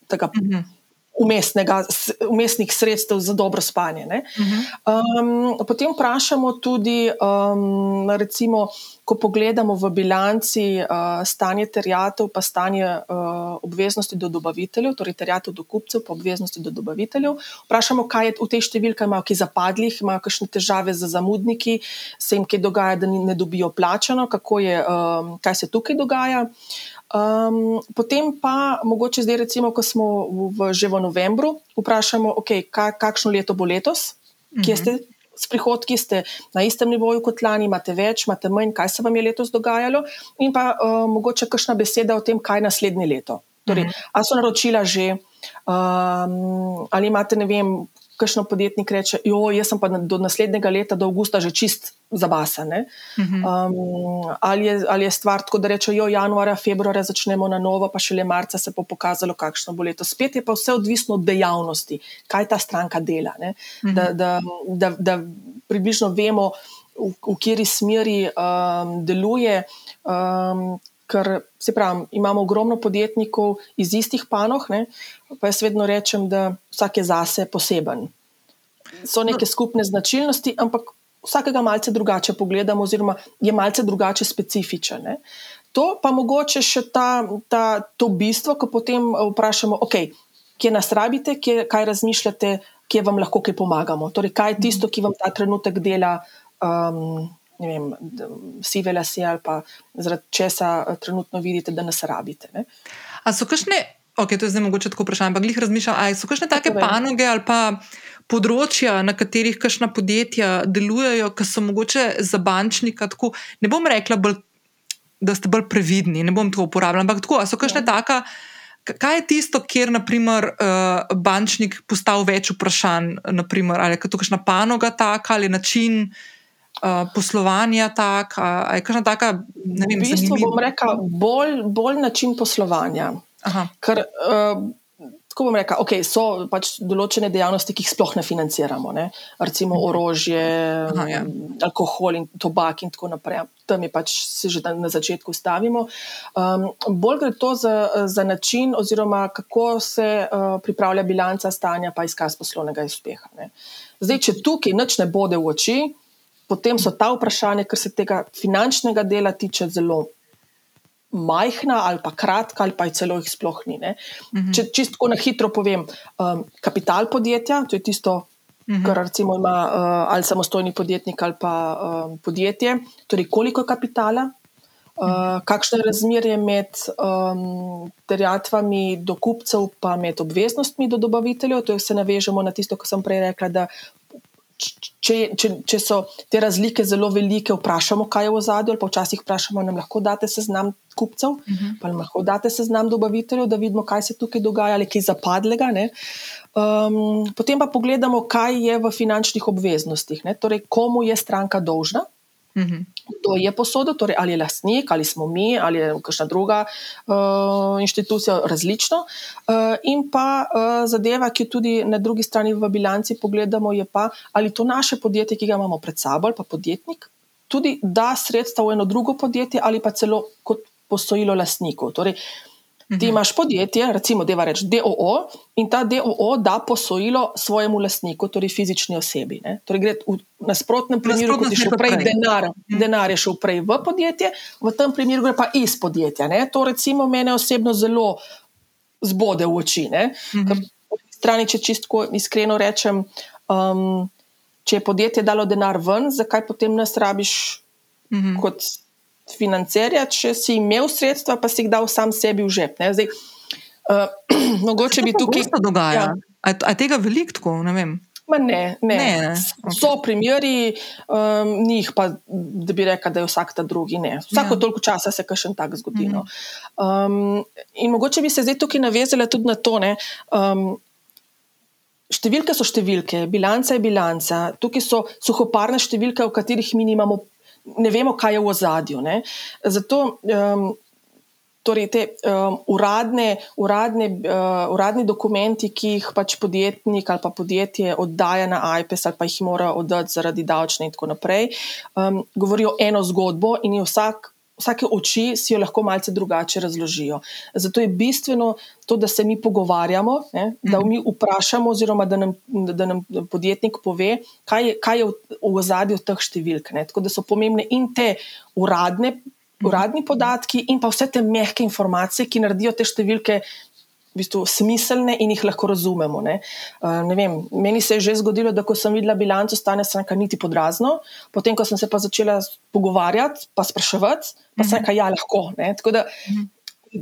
tega. -huh umestnega, umestnih sredstev za dobro spanje. Um, potem vprašamo tudi, um, recimo, ko pogledamo v bilanci uh, stanje terjatev, pa stanje uh, obveznosti do dobaviteljev, torej terjatev do kupcev, pa obveznosti do dobaviteljev. Vprašamo, kaj je v tej številki, imajo ki zapadli, imajo kakšne težave z zamudniki, se jim kaj dogaja, da ne dobijo plačano, je, um, kaj se tukaj dogaja. Um, potem pa mogoče zdaj, recimo, ko smo v, že v novembru, vprašamo, okay, ka, kakšno leto bo letos, kje mhm. ste s prihodki, ste na istem nivoju kot lani, imate več, imate manj, kaj se vam je letos dogajalo, in pa uh, mogoče kakšna beseda o tem, kaj naslednje leto. Torej, mhm. Ali so naročila že, um, ali imate, ne vem, kakšno podjetnik reče, jo, jaz sem pa do naslednjega leta, do avgusta, že čist zabasen. Um, ali, je, ali je stvar tako, da rečejo, januarja, februarja začnemo na novo, pa šele marca se bo pokazalo, kakšno bo leto. Spet je pa vse odvisno od dejavnosti, kaj ta stranka dela. Da, da, da, da približno vemo, v, v kateri smeri um, deluje. Um, ker se pravi, imamo ogromno podjetnikov iz istih panog, ne, pa jaz vedno rečem, da vsak je zase poseben. So neke no. skupne značilnosti, ampak vsakega malce drugače pogledamo, oziroma je malce drugače specifičen. Ne. To pa mogoče še ta, ta, to bistvo, ko potem vprašamo, okay, kje nas rabite, kje, kaj razmišljate, kje vam lahko kaj pomagamo. Torej, kaj je tisto, ki vam ta trenutek dela. Um, ne vem, sive lase ali pa zaradi česa eh, trenutno vidite, da nas rabite. Ne? A so kakšne, ok, to je zdaj mogoče tako vprašanje, ampak jih razmišljam, ali so kakšne take panoge ali pa področja, na katerih kakšna podjetja delujejo, ki so mogoče za bančnika tako, ne bom rekla, bolj, da ste bolj previdni, ne bom to uporabljala, ampak tako, so kakšne ja. taka. Kaj je tisto, kjer naprimer, uh, bančnik postavi več vprašanj, naprimer, ali je to kakšna panoga taka ali način, uh, poslovanja tak, ali je kakšna taka? Vem, v bistvu bom rekel, bolj, bolj način poslovanja. Aha. Ker, uh, Tako bom rekel, okay, so pač določene dejavnosti, ki jih sploh ne financiramo, ne? recimo mhm. orožje, Aha, ja. alkohol in tobak in tako naprej. Tam je pač se že na začetku stavimo. Um, bolj gre to za, za način, oziroma kako se uh, pripravlja bilanca stanja, pa izkaz poslovnega uspeha. Ne? Zdaj, če tukaj nič ne bode v oči, potem so ta vprašanja, kar se tega finančnega dela tiče, zelo majhna ali pa kratka, ali pa celo jih sploh ni. Mhm. Če čisto na hitro povem, um, kapital podjetja, to je tisto. Mhm. Kar recimo ima uh, ali samostojni podjetnik ali pa um, podjetje, torej koliko je kapitala, uh, kakšno je razmerje med um, terjatvami do kupcev, pa med obveznostmi do dobaviteljev. To se navežemo na tisto, kar sem prej rekla, da če, če, če so te razlike zelo velike, vprašamo, kaj je v zadju, ali pa včasih vprašamo, nam lahko date seznam kupcev, uh mhm. -huh. pa nam lahko date seznam dobaviteljev, da vidimo, kaj se tukaj dogaja, ali kaj zapadlega. Um, potem pa pogledamo, kaj je v finančnih obveznostih, ne? torej komu je stranka dolžna. Mhm. Kdo je posodil, torej ali je lastnik, ali smo mi, ali je kakšna druga uh, inštitucija, različno. Uh, in pa uh, zadeva, ki jo tudi na drugi strani v bilanci pogledamo, je pa, ali to naše podjetje, ki ga imamo pred sabo, ali pa podjetnik, tudi da sredstva v eno drugo podjetje ali pa celo kot posojilo lastnikov. Torej, uh, Ti mhm. imaš podjetje, recimo, da je DOO, in ta DOO da posojilo svojemu lastniku, torej fizični osebi. Ne? Torej, gre v nasprotnem primeru, kot je šel prej denar, mhm. denar je šel prej v podjetje, v tem primeru gre pa iz podjetja. Ne? To, recimo, mene osebno zelo zbode v oči. Mhm. Strani, če čisto iskreno rečem, um, če je podjetje dalo denar ven, zakaj potem nas rabiš mhm. kot financerja, če si imel sredstva, pa si jih dal sam sebi v žep. Zdaj, uh, mogoče bi tukaj. Kaj se dogaja? Ja. Je tega veliko tako? Ne vem. Ma ne, ne. ne, ne. Okay. So primeri, um, njih pa, da bi rekel, da je vsak ta drugi. Ne. Vsako ja. toliko časa se kaj še tako zgodi. No. Um, in mogoče bi se zdaj tukaj navezala tudi na to. Um, številke so številke, bilanca je bilanca, tukaj so suhoparne številke, v katerih mi nimamo ne vemo, kaj je v ozadju. Zato um, torej te um, uradne, uradne, uh, uradni dokumenti, ki jih pač podjetnik ali pa podjetje oddaja na iPad ali pa jih mora oddati zaradi davčne in tako naprej, um, govorijo eno zgodbo in je vsak. Vsake oči si jo lahko malce drugače razložijo. Zato je bistveno to, da se mi pogovarjamo, ne, da mi vprašamo, oziroma da nam, da nam podjetnik pove, kaj je, kaj je v, v ozadju teh številk. Ne. Tako da so pomembne in te uradne. Uradni podatki, in pa vse te mehke informacije, ki naredijo te številke v bistvu smiselne in jih lahko razumemo. Ne. Uh, ne vem, meni se je že zgodilo, da ko sem videla bilanco, stane stranka niti podrazno, potem, ko sem se pa začela pogovarjati, pa spraševati, pa sem rekla, ja, lahko. Da,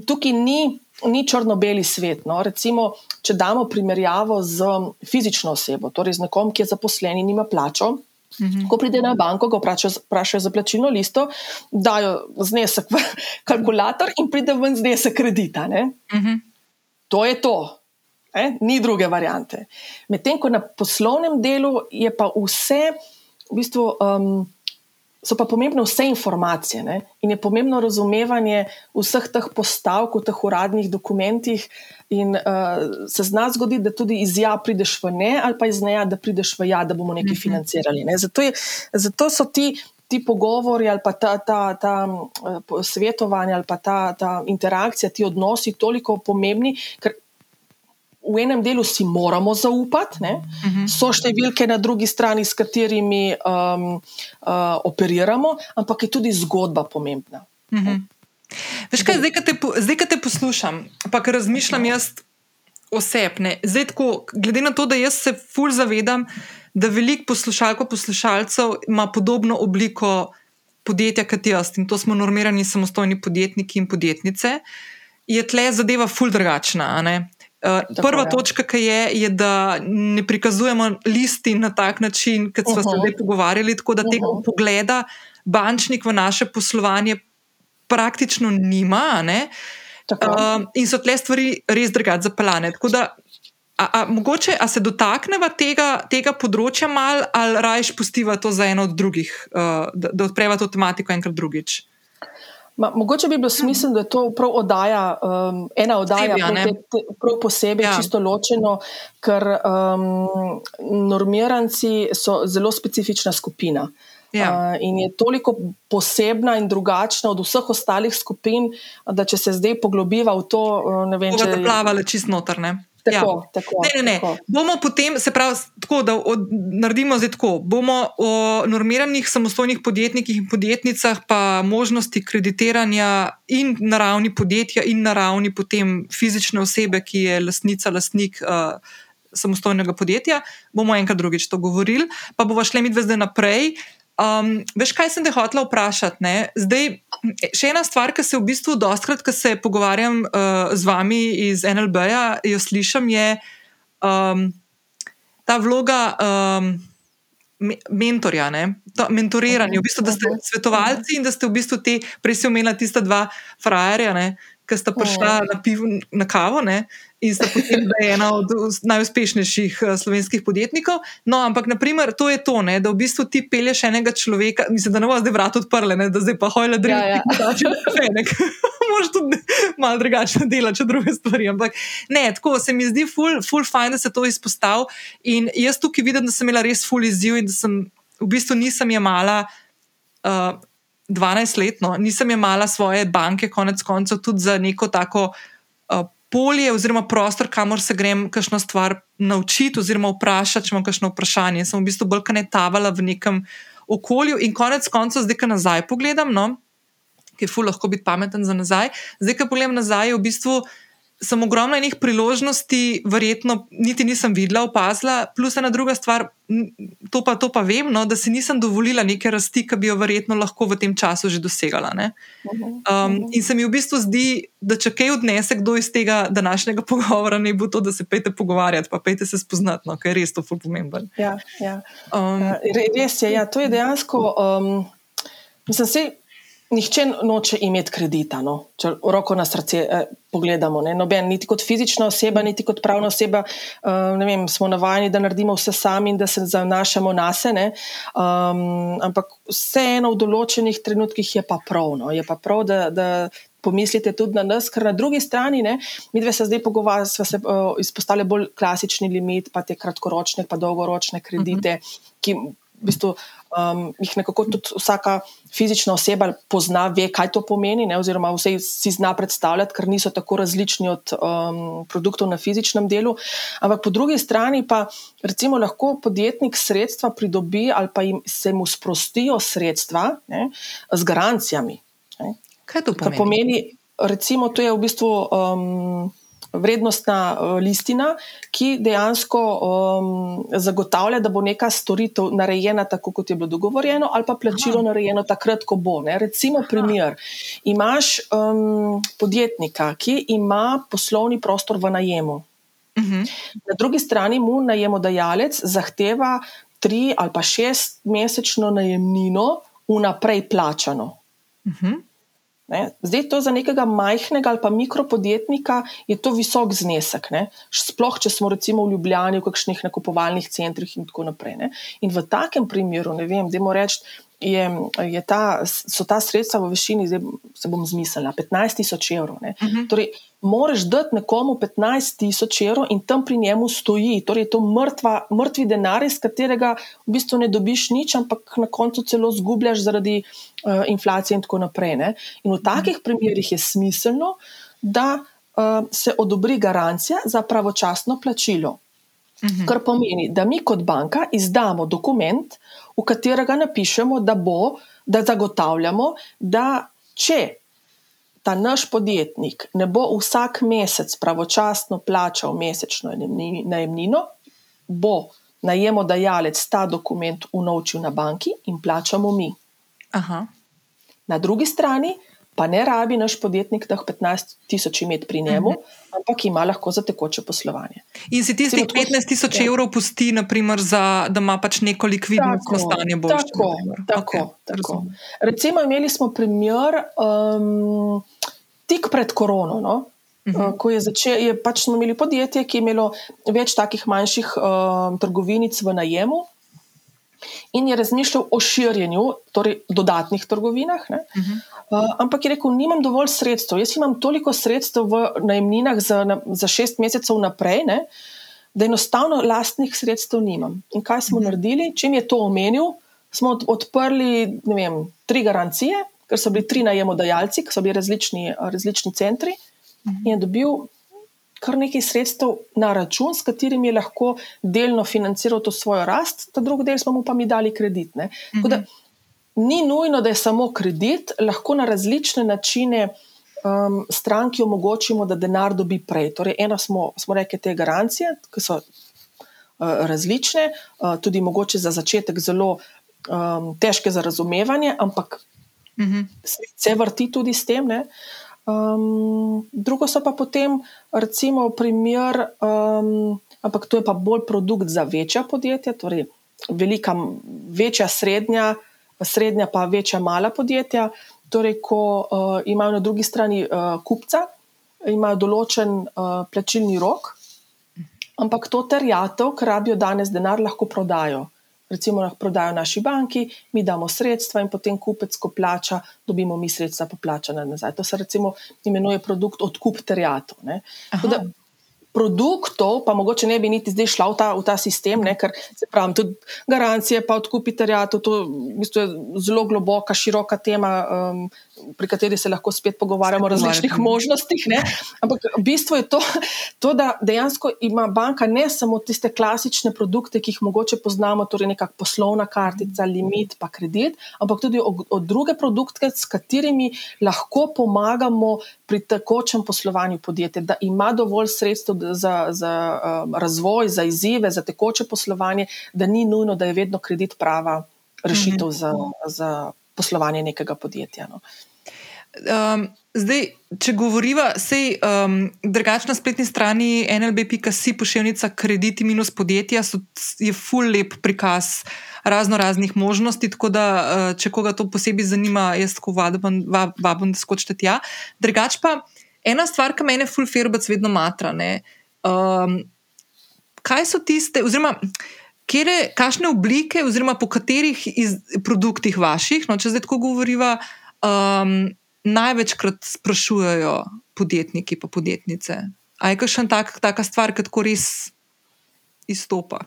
tukaj ni, ni črno-beli svet. No. Recimo, če damo primerjavo z fizično osebo, torej z nekom, ki je zaposlen in ima plačo. Uhum. Ko pride na banko, ga vprašajo za plačilno listo, dajo znesek v kalkulator in pride ven znesek kredita. Uhum to je to. E? Ni druge variante. Medtem ko na poslovnem delu je pa vse, v bistvu, um, so pa pomembne vse informacije ne? in je pomembno razumevanje vseh teh postavk v teh uradnih dokumentih. In uh, se zna zgoditi, da tudi iz ja prideš v ne, ali pa iz ne, da prideš v ja, da bomo nekaj mhm. financirali. Ne? Zato, je, zato so ti. Ti pogovori ali pa ta, ta, ta uh, svetovanje ali pa ta, ta interakcija, ti odnosi toliko pomembni, ker v enem delu si moramo zaupati, uh mhm. -huh. so številke na drugi strani, s katerimi um, uh, operiramo, ampak je tudi zgodba pomembna. Uh mhm. -huh. Veš kaj, zdaj, ko te, te poslušam, pa kar razmišljam jaz osebne. Zdaj, tako, glede na to, da jaz se fulj zavedam, da veliko poslušalk, poslušalcev ima podobno obliko podjetja kot jaz in to smo normirani samostojni podjetniki in podjetnice, je tle zadeva fulj drugačna. Uh, prva je. točka, ki je, je, da ne prikazujemo listi na tak način, kot smo uh -huh. se zdaj pogovarjali, tako da uh -huh. tega pogleda bančnik v naše poslovanje praktično nima. Uh, in so tle stvari res drugače zapeljane. A, a, mogoče a se dotakneva tega, tega področja mal, ali rajš pustiva to za eno od drugih, uh, da, da odpreva to tematiko enkrat drugič? Ma, mogoče bi bilo smiselno, da je to prav oddaja, um, ena oddaja, prav, te, te, prav posebej, ja. čisto ločeno, ker um, normiranci so zelo specifična skupina. Ja. Uh, in je toliko posebna in drugačna od vseh ostalih skupin, da če se zdaj poglobiva v to, uh, ne vem, če se plavale čist notrne. Tako, ja. tako, ne, ne, ne. Tako. Bomo potem, se pravi, tako, da od, naredimo zdaj tako. Bomo o normiranih samostojnih podjetnikih in podjetnicah, pa možnosti kreditiranja in na ravni podjetja, in na ravni potem fizične osebe, ki je lastnica, lastnik. Uh, Samostojnega podjetja, bomo enkrat drugič to govorili, pa bomo šli mi dve zdaj naprej. Um, veš, kaj sem te hotela vprašati? Ne? Zdaj, še ena stvar, ki se v bistvu dostakrat, ko se pogovarjam uh, z vami iz NLB-ja, jo slišim, je um, ta vloga um, mentorja, mentoriranja. V bistvu, da ste svetovalci in da ste v bistvu te, prej si omenila tista dva frajerja, ki sta prišla na, pivo, na kavo. Ne? In sta potem ena od najuspešnejših uh, slovenskih podjetnikov. No, ampak, naprimer, to je to, ne, da v bistvu ti pelješ enega človeka, mislim, da ne bo zdaj vrat odprle, ne, da zdaj pa hojle drži. Ja, ja. Možeš tudi malo drugače delati, če druge stvari. Ampak ne, tako se mi zdi, ful, ful fajn, da se to izpostavi. In jaz tukaj vidim, da sem imela res ful izziv in da sem v bistvu nisem jemala. Uh, 12 let, no, nisem imela svoje banke, konec koncev, tudi za neko tako uh, polje oziroma prostor, kamor se grem kakšno stvar naučiti oziroma vprašati, če imam kakšno vprašanje. Sem v bistvu bolj kaj ne tavala v nekem okolju in konec koncev, zdaj, ko nazaj pogledam, no, ki je fu lahko biti pameten za nazaj, zdaj, ko pogledam nazaj, je v bistvu sem ogromno enih priložnosti, verjetno niti nisem videla, opazila, plus ena druga stvar, to pa, to pa vem, no, da si nisem dovolila neke rasti, ki bi jo verjetno lahko v tem času že dosegala. Mhm, um, mhm. in se mi v bistvu zdi, da če kaj odnese kdo iz tega današnjega pogovora, ne bo to, da se pejte pogovarjati, pa pejte se spoznati, no, ker je res to pomemben. Ja, ja. Um, uh, res je, ja, to je dejansko. Um, mislim, se, Nihče noče imeti kredita, no? če roko na srce eh, pogledamo. Ne? Noben, niti kot fizična oseba, niti kot pravna oseba, eh, vem, smo navajeni, da naredimo vse sami in da se zanašamo na sebe. Um, ampak vseeno v določenih trenutkih je pa prav. No? Je pa prav, da, da pomislite tudi na nas, ker na drugi strani, ne, mi dve se zdaj pogovarjamo, smo se uh, izpostavili bolj klasični limit, pa te kratkoročne, pa dolgoročne kredite, uh -huh. ki v bistvu um, jih nekako tudi vsaka fizična oseba pozna, ve, kaj to pomeni, ne, oziroma vse si zna predstavljati, ker niso tako različni od um, produktov na fizičnem delu. Ampak po drugi strani pa recimo lahko podjetnik sredstva pridobi ali pa jim se mu sprostijo sredstva ne, z garancijami. Ne. Kaj to pomeni? To pomeni, recimo, to je v bistvu. Um, vrednostna uh, listina, ki dejansko um, zagotavlja, da bo neka storitev narejena tako, kot je bilo dogovorjeno, ali pa plačilo Aha. narejeno takrat, ko bo. Ne. Recimo, Aha. primer. Imaš um, podjetnika, ki ima poslovni prostor v najemu. Uh mhm. -huh. Na drugi strani mu najemodajalec zahteva tri ali pa šest mesečno najemnino vnaprej plačano. Uh mhm. -huh. Ne? Zdaj, to za nekega majhnega ali pa mikropodjetnika je to visok znesek. Ne? Sploh, če smo recimo v Ljubljani, v kakšnih nakupovalnih centrih in tako naprej. Ne? In v takem primeru, ne vem, da moramo reči, je, je ta, so ta sredstva v višini, zdaj se bom zmislila, 15 tisoč evrov. Uh mhm. -huh. torej, moraš dati nekomu 15 tisoč evrov in tam pri njemu stoji. Torej, je to mrtva, mrtvi denar, iz katerega v bistvu ne dobiš nič, ampak na koncu celo zgubljaš zaradi uh, inflacije in tako naprej. Ne? In v takih primerih je smiselno, da uh, se odobri garancija za pravočasno plačilo. Uhum. Kar pomeni, da mi kot banka izdamo dokument, v katerega napišemo, da, bo, da zagotavljamo, da če ta naš podjetnik ne bo vsak mesec pravočasno plačal mesečno najemnino, bo najemodajalec ta dokument unovčil na banki in plačamo mi. Aha. Na drugi strani pa ne rabi naš podjetnik teh 15 tisoč imeti pri njemu, uh mhm. -huh. ampak ima lahko za tekoče poslovanje. In si tistih 15 tisoč ja. evrov pusti, naprimer, za, da ima pač neko likvidnostno stanje boljše. Tako, tako, okay, tako. Recimo, imeli smo primer um, tik pred korono. No? Uh -huh. uh, ko je, začel, je pač smo imeli podjetje, ki je imelo več takih manjših uh, trgovinic v najemu, in je razmišljal o širjenju, torej dodatnih trgovinah. Uh -huh. uh, ampak je rekel, nimam dovolj sredstev. Jaz imam toliko sredstev v najemninah za, na, za šest mesecev naprej, ne, da enostavno lastnih sredstev nimam. In kaj smo uh -huh. naredili? Čim je to omenil, smo odprli vem, tri garancije, ker so bili tri najemodajalci, ki so bili različni, različni centri. Uh -huh. In je dobil kar nekaj sredstev na račun, s katerimi je lahko delno financiral to svojo rast, ta drugi del smo mu pa mi dali kredit. Mhm. Da, ni nujno, da je samo kredit, lahko na različne načine um, stranki omogočimo, da denar dobi prej. Torej, ena smo, smo rekli te garancije, ki so uh, različne, uh, tudi mogoče za začetek zelo um, težke za razumevanje, ampak mhm. se vrti tudi s tem. Ne? Um, drugo so pa potem, recimo, primer, um, ampak to je pa bolj produkt za večja podjetja, torej velika, večja, srednja, srednja, pa večja, mala podjetja. Torej, ko uh, imajo na drugi strani uh, kupca, imajo določen uh, plačilni rok, ampak to terjatev, ker rabijo danes denar, lahko prodajo recimo lahko prodajo naši banki, mi damo sredstva in potem kupec, ko plača, dobimo mi sredstva poplačana nazaj. To se recimo imenuje produkt odkup terjatov produktov, pa mogoče ne bi niti zdaj šla v ta, v ta sistem, ne, ker se pravi, tudi garancije, pa odkupi terjatov, to v bistvu je zelo globoka, široka tema, um, pri kateri se lahko spet pogovarjamo o različnih možnostih. Ne. Ampak bistvo je to, to, da dejansko ima banka ne samo tiste klasične produkte, ki jih mogoče poznamo, torej neka poslovna kartica, limit, pa kredit, ampak tudi od, od druge produkte, s katerimi lahko pomagamo pri tekočem poslovanju podjetja, da ima dovolj sredstev za, za um, razvoj, za izzive, za tekoče poslovanje, da ni nujno, da je vedno kredit prava rešitev -hmm. za, za poslovanje nekega podjetja. No. Um, zdaj, če govorimo, sej um, drugače na spletni strani NLB.si pošiljnica krediti minus podjetja, so, je full lep prikaz razno raznih možnosti, tako da uh, če koga to posebej zanima, jaz tako vabim, vabim da skočite tja. Drugače pa ena stvar, ki me full ferbec vedno matra. Um, kaj so tiste, oziroma kere, kakšne oblike, oziroma po katerih iz, produktih vaših, no, če zdaj tako govoriva, um, največkrat sprašujejo podjetniki in podjetnice. Ali je kakšna tak, taka stvar, ki tako res izstopa?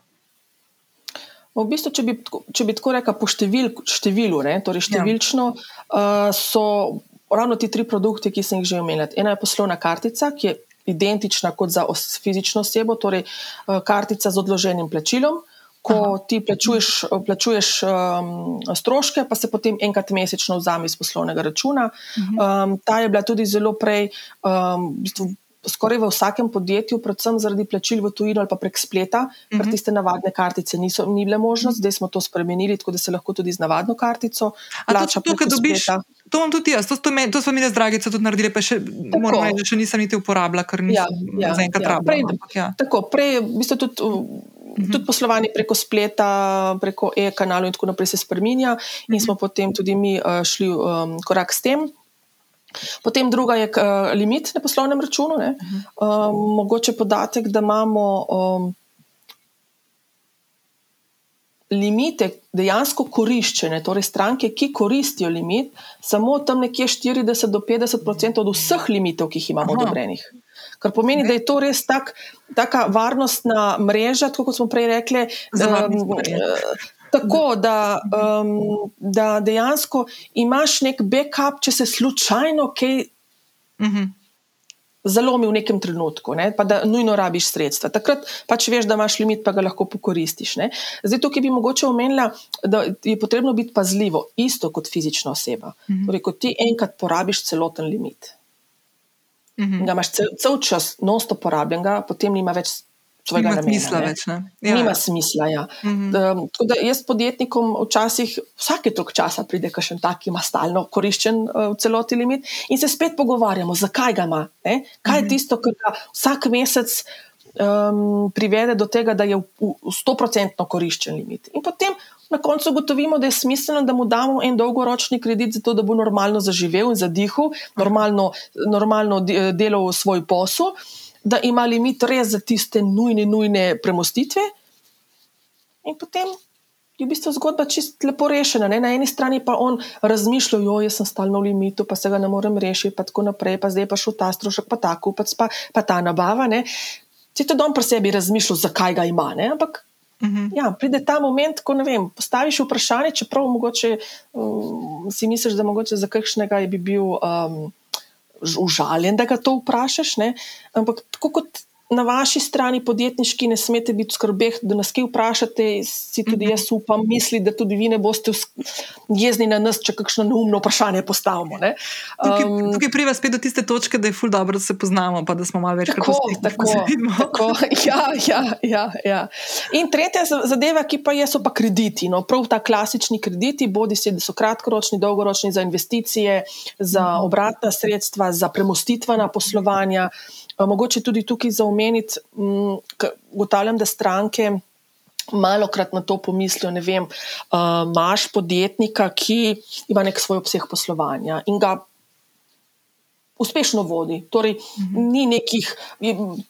V bistvu, če, bi, če bi tako rekel, po števil, številu, ne, torej ja. številčno, ja. uh, so ravno ti tri produkti, ki sem jih že omenila. Ena je poslovna kartica, ki je identična kot za fizično osebo, torej uh, kartica z odloženim plačilom. Ko Aha. ti plačuješ, plačuješ um, stroške, pa se potem enkrat mesečno vzame iz poslovnega računa. Um, ta je bila tudi zelo prej. Um, v bistvu, skoraj v vsakem podjetju, predvsem zaradi plačil v tujino ali pa prek spleta, uh -huh. ker mhm. tiste navadne kartice niso ni bile možnost, zdaj smo to spremenili, tako da se lahko tudi z navadno kartico plača. To, dobiš, to imam tudi jaz, to, to, to smo mi ne zdragice tudi naredili, pa še, moram reči, da še nisem niti uporabila, ker nisem ja, ja, zaenkrat ja, rabila. Prej, ja. Tako, prej, v bistvu tudi. Uh, Tudi poslovanje preko spleta, preko e-kanalov, in tako naprej se spremenja, in mhm. smo potem tudi mi uh, šli um, korak s tem. Potem druga je uh, limit na poslovnem računu. Uh -huh. um, mogoče podatek, da imamo um, limite dejansko koriščene, torej stranke, ki koristijo limit, samo tam nekje 40 do 50 odstotkov od vseh limitov, ki jih imamo Aha. odobrenih. Kar pomeni, da je to res tak, taka varnostna mreža, kot smo prej rekli. Um, Tako da, um, da dejansko imaš nek backup, če se slučajno kaj uh mhm. -huh. zalomi v nekem trenutku, ne? pa da nujno rabiš sredstva. Takrat pač veš, da imaš limit, pa ga lahko pokoristiš. Ne? Zdaj, tukaj bi mogoče omenila, da je potrebno biti pazljivo, isto kot fizična oseba. Uh mhm. -huh. torej, ko ti enkrat porabiš celoten limit. Uh -huh. Da imaš cel, cel čas nosto porabljenega, potem nima več svojega namena. Smisla več, ne? Ja. Nima smisla. Ja. Mm -hmm. da, jaz podjetnikom včasih, vsake tok časa pride kakšen tak, ki ima stalno koriščen uh, celoti limit in se spet pogovarjamo, zakaj ga ima. Ne? Kaj je mm -hmm. tisto, kar ga vsak mesec um, privede do tega, da je v, v 100% koriščen limit. In potem na koncu ugotovimo, da je smiselno, da mu damo en dolgoročni kredit, zato da bo normalno zaživel in zadihal, normalno, normalno delal svoj posel da ima limit res za tiste nujne, nujne premostitve. In potem je v bistvu zgodba čist lepo rešena. Ne? Na eni strani pa on razmišlja, jo jaz sem stalno v limitu, pa se ga ne morem rešiti, pa tako naprej, pa zdaj pa šel ta strošek, pa ta kupac, pa, pa ta nabava. Če to dom pri sebi razmišlja, zakaj ga ima. Ne? Ampak. Uh mhm. -huh. ja, pride ta moment, ko vem, postaviš vprašanje, čeprav mogoče, um, si misliš, da mogoče za kakšnega je bi bil um, užaljen, da ga to vprašaš. Ne? Ampak tako kot na vaši strani podjetniški ne smete biti skrbeh, da nas kaj vprašate, si tudi mhm. jaz upam, misli, da tudi vi ne boste jezni na nas, če kakšno neumno vprašanje postavimo. Um, tukaj priva spet do tiste točke, da je ful dobro, da se poznamo, pa da smo malo več kot tako. tako ja, ja, ja, ja. In tretja zadeva, ki pa je, so pa krediti. No, prav ta klasični krediti, bodi si, da so kratkoročni, dolgoročni za investicije, za mhm. obratna sredstva, za premostitvena poslovanja. Mogoče tudi tukaj za omeniti, mm, ugotavljam, da stranke malo krat na to pomislijo. Ne vem, imaš uh, podjetnika, ki ima nek svoj obseg poslovanja in ga. Uspešno vodi. Torej, mhm. ni nekih,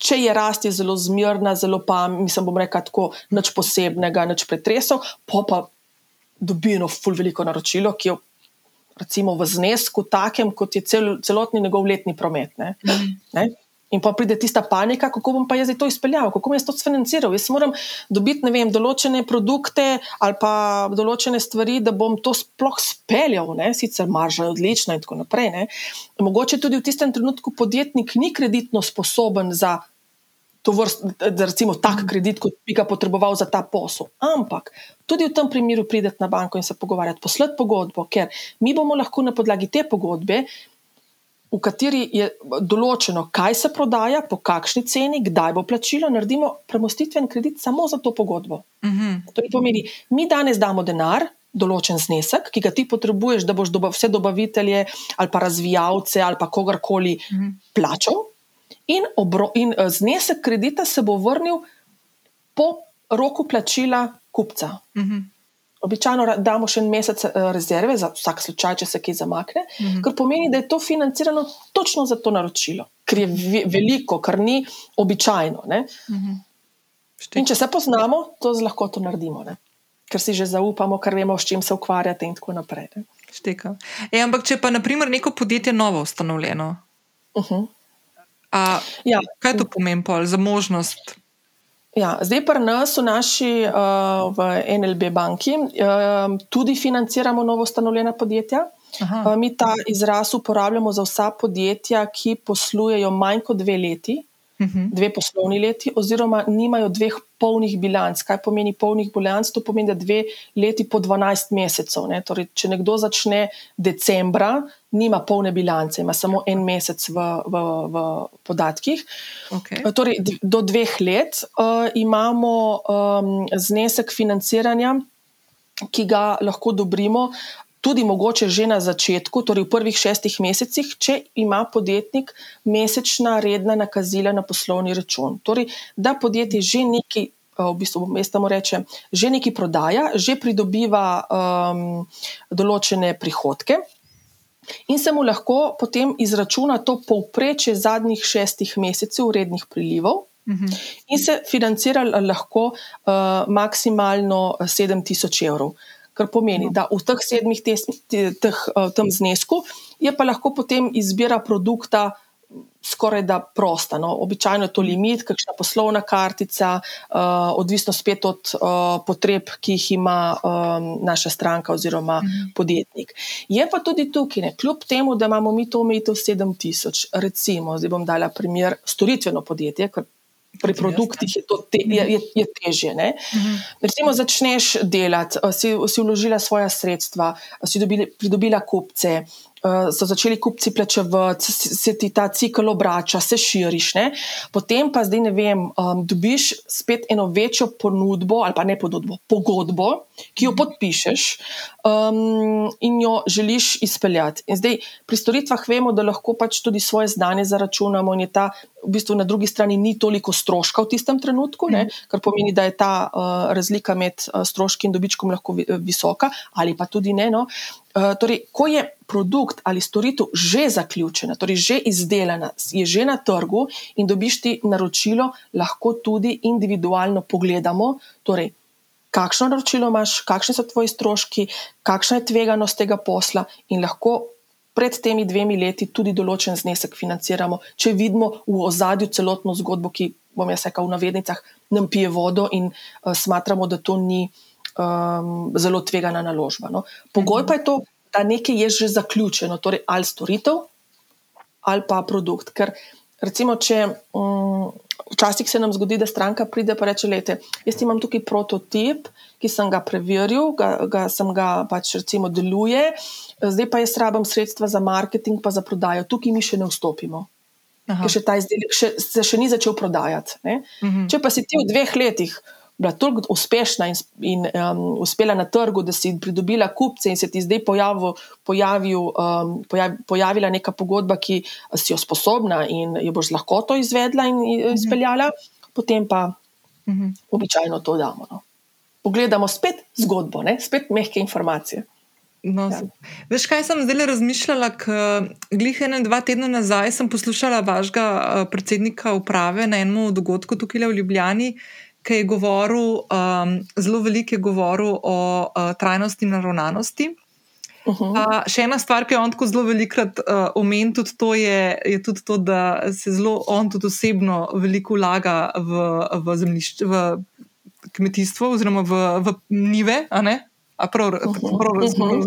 če je rast, je zelo zmirna, zelo pa, mislim, bom rekel, tako nič posebnega, nič pretresov, pa pa dobi eno ful veliko naročilo, ki je recimo v znesku takem, kot je cel, celotni njegov letni promet. Ne? Mhm. ne? In pa pride tista panika, kako bom pa jaz to izpeljal, kako bom jaz to financiral. Jaz moram dobiti vem, določene produkte ali pa določene stvari, da bom to sploh speljal, ne? sicer marža je odlična in tako naprej. Ne? Mogoče tudi v tistem trenutku podjetnik ni kreditno sposoben za to vrst, da recimo tak kredit, kot bi ga potreboval za ta posel. Ampak tudi v tem primeru prideti na banko in se pogovarjati, poslati pogodbo, ker mi bomo lahko na podlagi te pogodbe v kateri je določeno, kaj se prodaja, po kakšni ceni, kdaj bo plačilo, naredimo premostitven kredit samo za to pogodbo. Uh mhm. -huh. To pomeni, mi danes damo denar, določen znesek, ki ga ti potrebuješ, da boš doba, vse dobavitelje ali pa razvijalce ali pa kogarkoli uh mhm. -huh. plačal, in, obro, in uh, znesek kredita se bo vrnil po roku plačila kupca. Uh mhm. -huh. Običajno damo še en mesec eh, rezerve za vsak slučaj, če se kaj zamakne, mm -hmm. kar pomeni, da je to financirano točno za to naročilo, ker je veliko, kar ni običajno. Mm -hmm. In če se poznamo, to lahko to naredimo, ne? ker si že zaupamo, ker vemo, s čim se ukvarjate in tako naprej. E, ampak, če pa naprimer neko podjetje novo ustanovljeno, uh -huh. a, ja. kaj to pomeni za možnost? Ja, zdaj pa nas v naši uh, v NLB banki uh, tudi financiramo novo ustanovljena podjetja. Uh, mi ta izraz uporabljamo za vsa podjetja, ki poslujejo manj kot dve leti, -huh. dve poslovni leti, oziroma nimajo dveh polnih bilanc. Kaj pomeni polnih bilanc? To pomeni, da dve leti po 12 mesecev. Ne? Torej, če nekdo začne decembra, nima polne bilance, ima samo en mesec v, v, v podatkih. Okay. Torej, do dveh let uh, imamo um, znesek financiranja. Ki ga lahko dobrimo, tudi mogoče že na začetku, torej v prvih šestih mesecih, če ima podjetnik mesečna redna nakazila na poslovni račun. Torej, da podjetje že nekaj. Eh, v bistvu, mesta mu reče, že nekaj prodaja, že pridobiva um, določene prihodke, in se mu lahko potem izračuna to povprečje zadnjih šestih mesecev urednih prilivov, uh mhm. -huh. in se financira lahko uh, maksimalno 7000 evrov kar pomeni, no. da v teh sedmih teh, teh, uh, tem znesku je pa lahko potem izbira produkta. Skoraj da prosta. No. Običajno je to limit, kakšna poslovna kartica, uh, odvisno spet od uh, potreb, ki jih ima um, naša stranka oziroma mhm. podjetnik. Je pa tudi tukaj, ne, kljub temu, da imamo mi to omejitev 7000, recimo, zdaj bom dala primer storitveno podjetje, ker pri produktih je, te, je, je, je težje. Uh -huh. Recimo, začneš delati, si, si vložila svoje sredstva, si dobili, pridobila kupce, so začeli kupci plačevati, se ti ta cikl obrača, se širiš. Ne? Potem pa zdaj ne vem, um, dobiš spet eno večjo ponudbo ali pa ne ponudbo, pogodbo, ki jo podpišeš um, in jo želiš izpeljati. In zdaj pri storitvah vemo, da lahko pač tudi svoje znanje zaračunamo in je ta. V bistvu na drugi strani ni toliko stroška v tistem trenutku, ne, mhm. kar pomeni, da je ta uh, razlika med uh, stroški in dobičkom lahko vi, uh, visoka, ali pa tudi ne. No. Uh, torej, ko je produkt ali storitev že zaključena, torej že izdelana, je že na trgu in dobiš ti naročilo, lahko tudi individualno pogledamo, torej, kakšno naročilo imaš, kakšni so tvoji stroški, kakšna je tveganost tega posla in lahko. Pred temi dvemi leti tudi določen znesek financiramo, če vidimo v ozadju celotno zgodbo, ki, bom jaz rekel, v navednicah, nam pije vodo in uh, smatramo, da to ni um, zelo tvegana naložba. No. Pogoj pa je to, da nekaj je že zaključeno, torej ali storitev ali pa produkt. Ker recimo, če um, včasih se nam zgodi, da stranka pride in reče: Lete, jaz imam tukaj prototip, ki sem ga preveril, ga, ga sem ga pač recimo deluje, zdaj pa jaz rabim sredstva za marketing, pa za prodajo, tukaj mi še ne vstopimo. Ker še ta izdelek še, se še ni začel prodajati. Uh mhm. -huh. Če pa si ti v dveh letih bila toliko uspešna in, in um, uspela na trgu, da si pridobila kupce in se ti zdaj pojavil, pojavil, um, pojav, pojavila neka pogodba, ki si jo sposobna in jo boš lahko to izvedla in mhm. izpeljala, mhm. potem pa mhm. običajno to damo. No. Pogledamo spet zgodbo, ne? spet mehke informacije. No, ja. Veš, kaj sem zdaj razmišljala? Glih ene, dva tedna nazaj sem poslušala vašega uh, predsednika uprave na enem dogodku tukaj v Ljubljani, ki je govoril, um, zelo veliko je govoril o uh, trajnosti in naravnanosti. Uh -huh. uh, še ena stvar, ki je on tako zelo velikrat uh, omenil, tudi to je, je tudi to, da se zelo on tudi osebno veliko vlaga v, v zemljišče, v kmetijstvo oziroma v, v nive. Prav, prav razumem.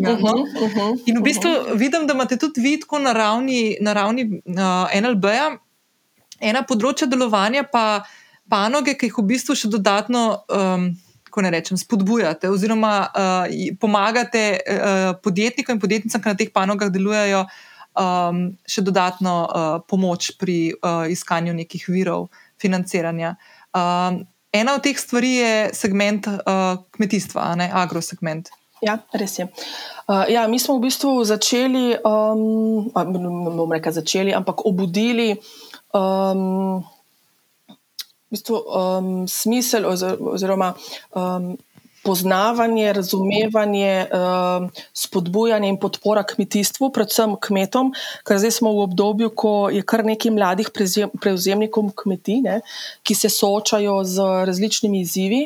In v bistvu vidim, da imate tudi vi tako na ravni, na ravni uh, NLB-ja, ena področja delovanja, pa panoge, ki jih v bistvu še dodatno, um, ko ne rečem, spodbujate, oziroma uh, pomagate uh, podjetnikom in podjetnicam, ki na teh panogah delujejo, um, še dodatno uh, pomoč pri uh, iskanju nekih virov financiranja. Um, ena od teh stvari je segment uh, kmetijstva, ne agrosegment. Ja, res je. Uh, ja, mi smo v bistvu začeli, um, ne bom rekel začeli, ampak obudili. Um, v bistvu, um, smisel oziroma um, poznavanje, razumevanje, um, spodbujanje in podpora kmetijstvu, predvsem kmetom, ker zdaj smo v obdobju, ko je kar nekaj mladih prevzemnikov kmetij, ne, ki se soočajo z različnimi izzivi.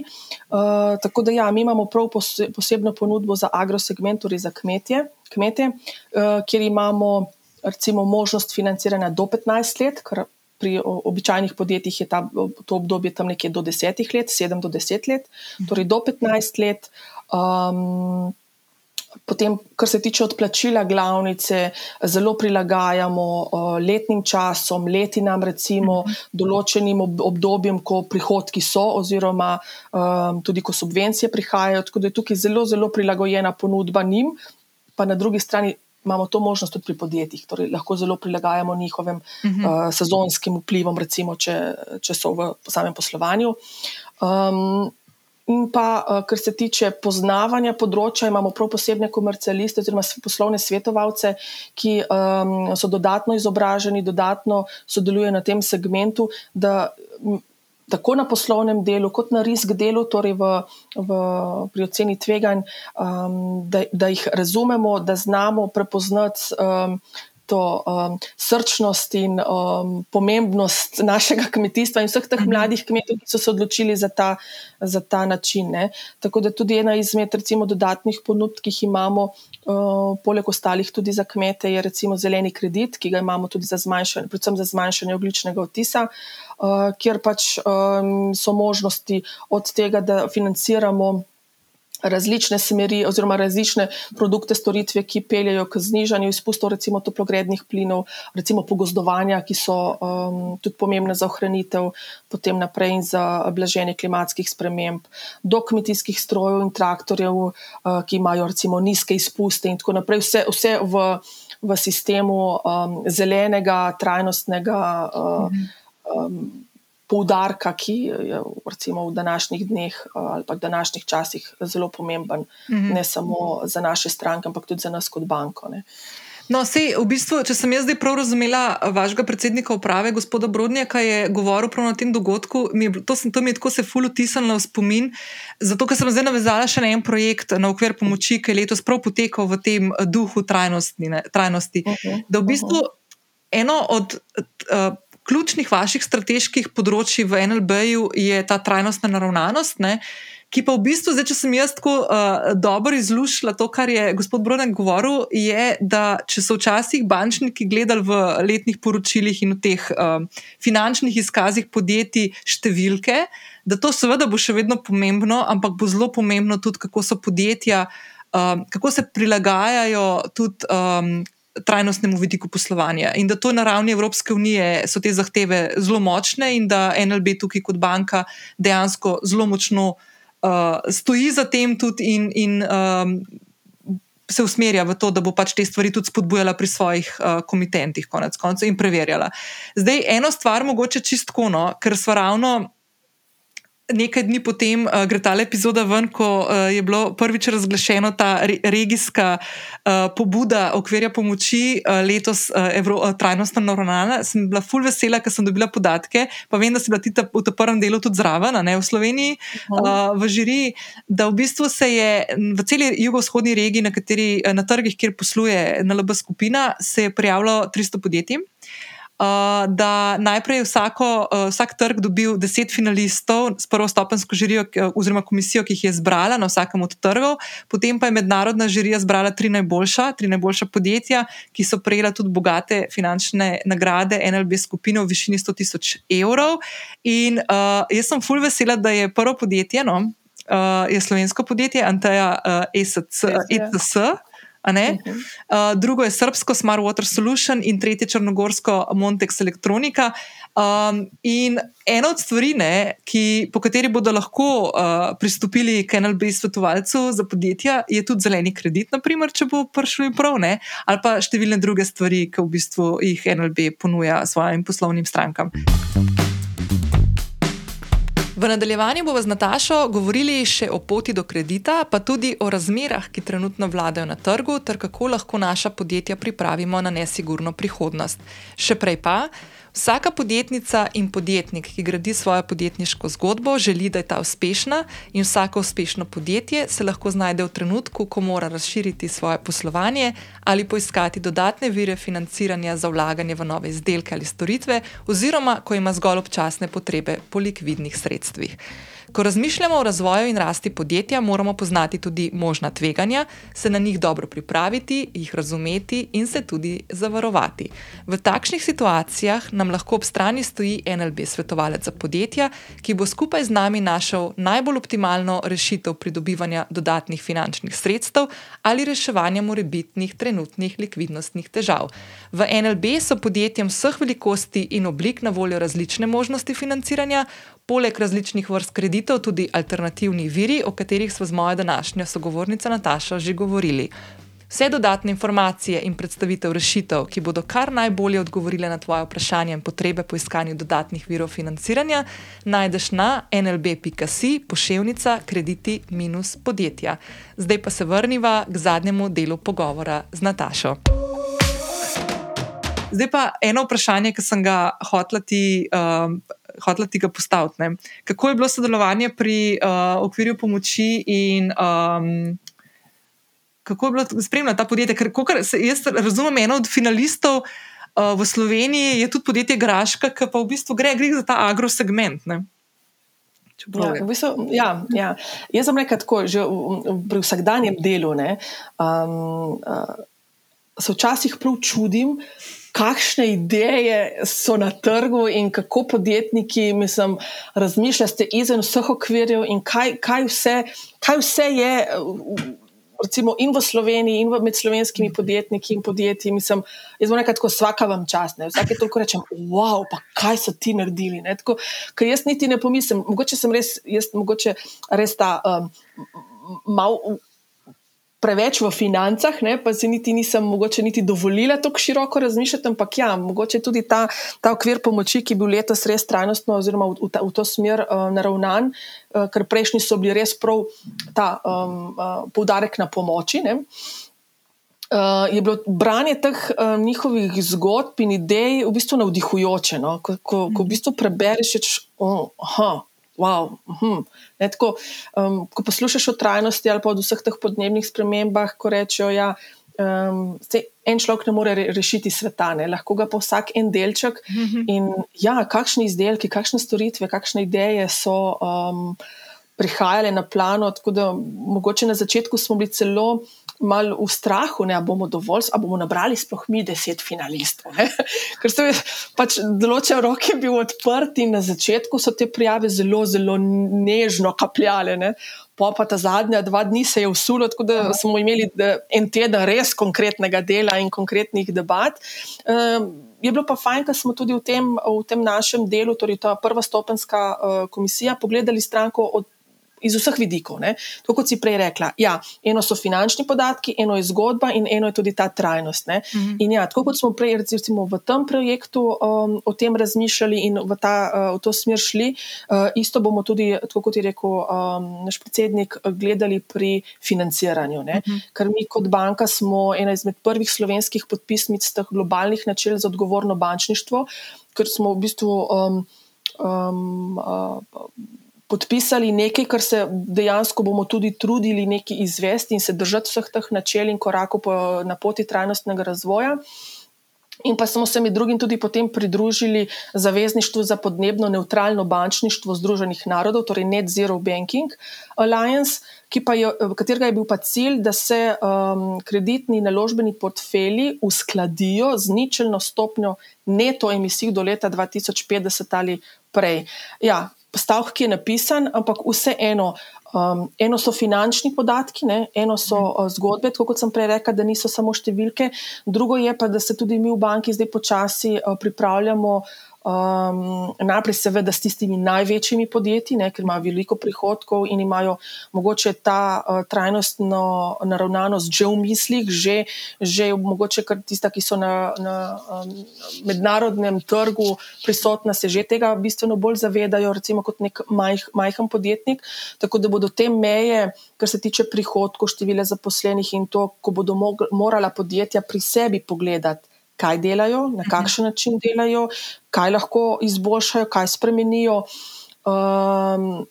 Uh, tako da ja, mi imamo prav posebno ponudbo za agrosegment, torej za kmetje, kmete, uh, kjer imamo recimo možnost financiranja do 15 let, kar pri običajnih podjetjih je ta, to obdobje tam nekje do 10 let, 7 do 10 let, torej do 15 let. Um, Potem, kar se tiče odplačila glavnice, zelo prilagajamo uh, letnim časom, letinam, recimo mhm. določenim ob, obdobjem, ko prihodki so, oziroma um, tudi ko subvencije prihajajo. Tako da je tukaj zelo, zelo prilagojena ponudba njim, pa na drugi strani imamo to možnost tudi pri podjetjih, torej lahko zelo prilagajamo njihovim uh, sezonskim vplivom, recimo, če, če so v samem poslovanju. Um, In pa, eh, kar se tiče poznavanja področja, imamo prav posebne komercialiste oziroma poslovne svetovalce, ki um, so dodatno izobraženi, dodatno sodelujejo na tem segmentu, da tako na poslovnem delu, kot na risk delu, torej v, v, pri oceni tveganj, um, da, da jih razumemo, da znamo prepoznati. Um, to um, srčnost in um, pomembnost našega kmetijstva in vseh teh mhm. mladih kmetov, ki so se odločili za ta, za ta način. Ne. Tako da tudi ena izmed recimo, dodatnih ponudb, ki jih imamo, poleg ostalih tudi za kmete, je recimo zeleni kredit, ki ga imamo tudi za zmanjšanje, predvsem za zmanjšanje ogličnega otisa, kjer pač so možnosti od tega, da financiramo različne smeri oziroma različne produkte, storitve, ki peljejo k znižanju izpustov, recimo toplogrednih plinov, recimo pogozdovanja, ki so um, tudi pomembne za ohranitev, potem naprej in za blaženje klimatskih sprememb, do kmetijskih strojev in traktorjev, uh, ki imajo recimo nizke izpuste in tako naprej. Vse, vse v, v sistemu um, zelenega, trajnostnega. Uh, um, poudarka, ki je recimo, v današnjih dneh eh, ali pa v današnjih časih zelo pomemben, mm -hmm. ne samo za naše stranke, ampak tudi za nas kot banko. Ne. No, sej, v bistvu, če sem jaz zdaj prav razumela vašega predsednika uprave, gospoda Brodnja, ki je govoril prav na tem dogodku, mi je, to, sem, to mi je tako se ful utisnilo v spomin, zato ker sem zdaj navezala še na en projekt na okvir pomoči, ki je letos prav potekal v tem duhu trajnosti. trajnosti. Uh -huh, da v bistvu uh -huh. eno od uh, ključnih vaših strateških področji v NLB-ju je ta trajnostna naravnanost. Ne? Ki pa v bistvu, zdaj, če sem jaz tako uh, dobro izlušila to, kar je gospod Bronek govoril, je, da če so včasih bančniki gledali v letnih poročilih in v teh uh, finančnih izkazih podjetij številke, da to seveda bo še vedno pomembno, ampak bo zelo pomembno tudi, kako so podjetja, uh, kako se prilagajajo tudi um, trajnostnemu vidiku poslovanja. In da to na ravni Evropske unije so te zahteve zelo močne, in da NLB tukaj kot banka dejansko zelo močno uh, stoji za tem in, in um, se usmerja v to, da bo pač te stvari tudi spodbujala pri svojih uh, komitentih, konec koncev, in preverjala. Zdaj, eno stvar, mogoče čistko, no, ker smo ravno nekaj dni potem uh, gre ta epizoda ven, ko uh, je bilo prvič razglašena ta re, regijska uh, pobuda okvirja pomoči uh, letos uh, Evro, uh, trajnostna naravnana. Sem bila full vesela, ker sem dobila podatke, pa vem, da si bila ti ta, v tem prvem delu tudi zraven, ne v Sloveniji, uh, v žiri, da v bistvu se je v celi jugovzhodni regiji, na, kateri, na trgih, kjer posluje NLB skupina, se je prijavilo 300 podjetij. Uh, da najprej vsako, uh, vsak trg dobil deset finalistov s prvostopensko žirijo, oziroma komisijo, ki jih je zbrala na vsakem od trgov, potem pa je mednarodna žirija zbrala tri najboljša, tri najboljša podjetja, ki so prejela tudi bogate finančne nagrade NLB skupine v višini 100 tisoč evrov. In uh, jaz sem full vesela, da je prvo podjetje, no, uh, je slovensko podjetje, Anteja uh, ESC. ECC, Uh, drugo je srpsko Smart Water Solution in tretje črnogorsko Montex Elektronika. Um, in ena od stvari, ne, ki, po kateri bodo lahko uh, pristopili k NLB svetovalcu za podjetja, je tudi zeleni kredit, naprimer, če bo prišel prav, ne, ali pa številne druge stvari, ki v bistvu jih NLB ponuja svojim poslovnim strankam. V nadaljevanju bomo z Natašo govorili še o poti do kredita, pa tudi o razmerah, ki trenutno vladajo na trgu, ter kako lahko naša podjetja pripravimo na nesigurno prihodnost. Še prej pa. Vsaka podjetnica in podjetnik, ki gradi svojo podjetniško zgodbo, želi, da je ta uspešna, in vsako uspešno podjetje se lahko znajde v trenutku, ko mora razširiti svoje poslovanje ali poiskati dodatne vire financiranja za vlaganje v nove izdelke ali storitve, oziroma ko ima zgolj občasne potrebe po likvidnih sredstvih. Ko razmišljamo o razvoju in rasti podjetja, moramo poznati tudi možna tveganja, se na njih dobro pripraviti, jih razumeti in se tudi zavarovati. V takšnih situacijah nam lahko ob strani stoji NLB svetovalec za podjetja, ki bo skupaj z nami našel najbolj optimalno rešitev pridobivanja dodatnih finančnih sredstev ali reševanja morebitnih trenutnih likvidnostnih težav. V NLB so podjetjem vseh velikosti in oblik na voljo različne možnosti financiranja, poleg različnih vrst kreditov tudi alternativni viri, o katerih smo z mojo današnjo sogovornico Natašo že govorili. Vse dodatne informacije in predstavitev rešitev, ki bodo kar najbolje odgovorile na tvoje vprašanje in potrebe po iskanju dodatnih virov financiranja, najdeš na nlb.si pošiljka krediti minus podjetja. Zdaj pa se vrniva k zadnjemu delu pogovora z Natašo. Zdaj pa eno vprašanje, ki sem ga hotla ti. Um, Hotla ti ga postaviti. Ne? Kako je bilo sodelovanje pri uh, okvirju pomoči in um, kako je bilo spremljati ta podjetje. Ker, kar, jaz razumem, eno od finalistov uh, v Sloveniji je tudi podjetje Graška, ki pa v bistvu gre, gre za ta agrosegment. Ja, v bistvu, ja, ja. Jaz sem rekel tako, že pri vsakdanjem delu ne, um, uh, se včasih prav čudim. Kakšne ideje so na trgu, in kako podjetniki, mislim, razmišljate izven vseh okvirjev, in kaj, kaj, vse, kaj vse je recimo in v Sloveniji, in med slovenskimi podjetniki in podjetji, mislim, jaz bom rekel, vsaka vam čas. Ne? Vsake toliko rečem, wow, pa kaj so ti naredili. Tako, ker jaz niti ne pomislim, mogoče sem res, jaz, mogoče res ta um, mal preveč v financah, ne, pa si niti nisem mogoče niti dovolila tako široko razmišljati, ampak ja, mogoče tudi ta, ta okvir pomoči, ki je bil letos res trajnostno oziroma v, v, ta, v to smer uh, naravnan, uh, ker prejšnji so bili res prav ta um, uh, poudarek na pomoči. Ne. Uh, je bilo branje teh uh, njihovih zgodb in idej v bistvu navdihujoče. No? Ko, ko, ko v bistvu prebereš, da oh, je wow. Hm. Ne, tako, um, ko poslušaš o trajnosti ali pa o vseh teh podnebnih spremembah, ko rečejo, da ja, um, en človek ne more rešiti sveta, ne, lahko ga pa vsak en delček. Mhm. In ja, kakšni izdelki, kakšne storitve, kakšne ideje so. Um, Prihajale na plano, tako da mogoče na začetku smo bili celo malo v strahu, da bomo dovolj, a bomo nabrali sploh mi deset finalistov. Ne? Ker so pač določene roke bile odprte in na začetku so te prijave zelo, zelo nežno kapljale. Ne? Pa pa ta zadnja dva dni se je usulo, tako da smo imeli en teden res konkretnega dela in konkretnih debat. Um, je bilo pa fajn, da smo tudi v tem, v tem našem delu, torej ta prva stopenska uh, komisija, pogledali stranko od iz vseh vidikov. To, kot si prej rekla, ja, eno so finančni podatki, eno je zgodba in eno je tudi ta trajnost. Mm -hmm. In ja, tako kot smo prej recimo, v tem projektu um, o tem razmišljali in v, ta, uh, v to smer šli, uh, isto bomo tudi, kot je rekel um, naš predsednik, gledali pri financiranju. Mm -hmm. Ker mi kot banka smo ena izmed prvih slovenskih podpisnic teh globalnih načel za odgovorno bančništvo, ker smo v bistvu. Um, um, uh, podpisali nekaj, kar se dejansko bomo tudi trudili nekaj izvesti in se držati vseh teh načel in korakov po, na poti trajnostnega razvoja. In pa smo se med drugim tudi potem pridružili Zavezništvu za podnebno neutralno bančništvo Združenih narodov, torej Net Zero Banking Alliance, je, katerega je bil pa cilj, da se um, kreditni naložbeni portfelji uskladijo z ničelno stopnjo neto emisij do leta 2050 ali prej. Ja, stavek, ki je napisan, ampak vseeno. Um, eno so finančni podatki, ne? eno so uh, zgodbe, tako kot sem prej rekla, da niso samo številke, drugo je pa, da se tudi mi v banki zdaj počasi uh, pripravljamo uh, Um, najprej, seveda, s tistimi največjimi podjetji, ne, ker imajo veliko prihodkov in imajo mogoče ta uh, trajnostno naravnanost že v mislih, že, že mogoče kar tista, ki so na, na um, mednarodnem trgu prisotna, se že tega bistveno bolj zavedajo, recimo kot nek majh, majhen podjetnik. Tako da bodo te meje, kar se tiče prihodkov, števila zaposlenih in to, ko bodo morala podjetja pri sebi pogledati kaj delajo, na mhm. kakšen način delajo, kaj lahko izboljšajo, kaj spremenijo, um,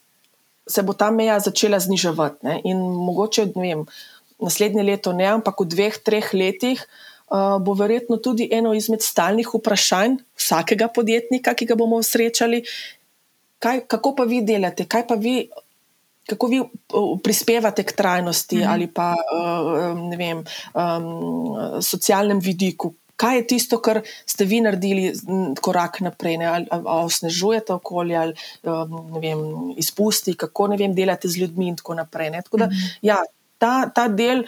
se bo ta meja začela zniževati. Ne? In mogoče vem, naslednje leto ne, ampak v dveh, treh letih. Uh, bo verjetno tudi eno izmed stalnih vprašanj vsakega podjetnika, ki ga bomo srečali, kaj, kako pa vi delate, kaj pa vi kako vi uh, prispevate k trajnosti mm -hmm. ali pa uh, vem, um, socialnem vidiku, kaj je tisto, kar ste vi naredili korak naprej, ne? ali, ali, ali osnežujete okolje, ali um, vem, izpusti, kako ne vem, delate z ljudmi in tako naprej. Tako da, -hmm. ja, ta, ta del.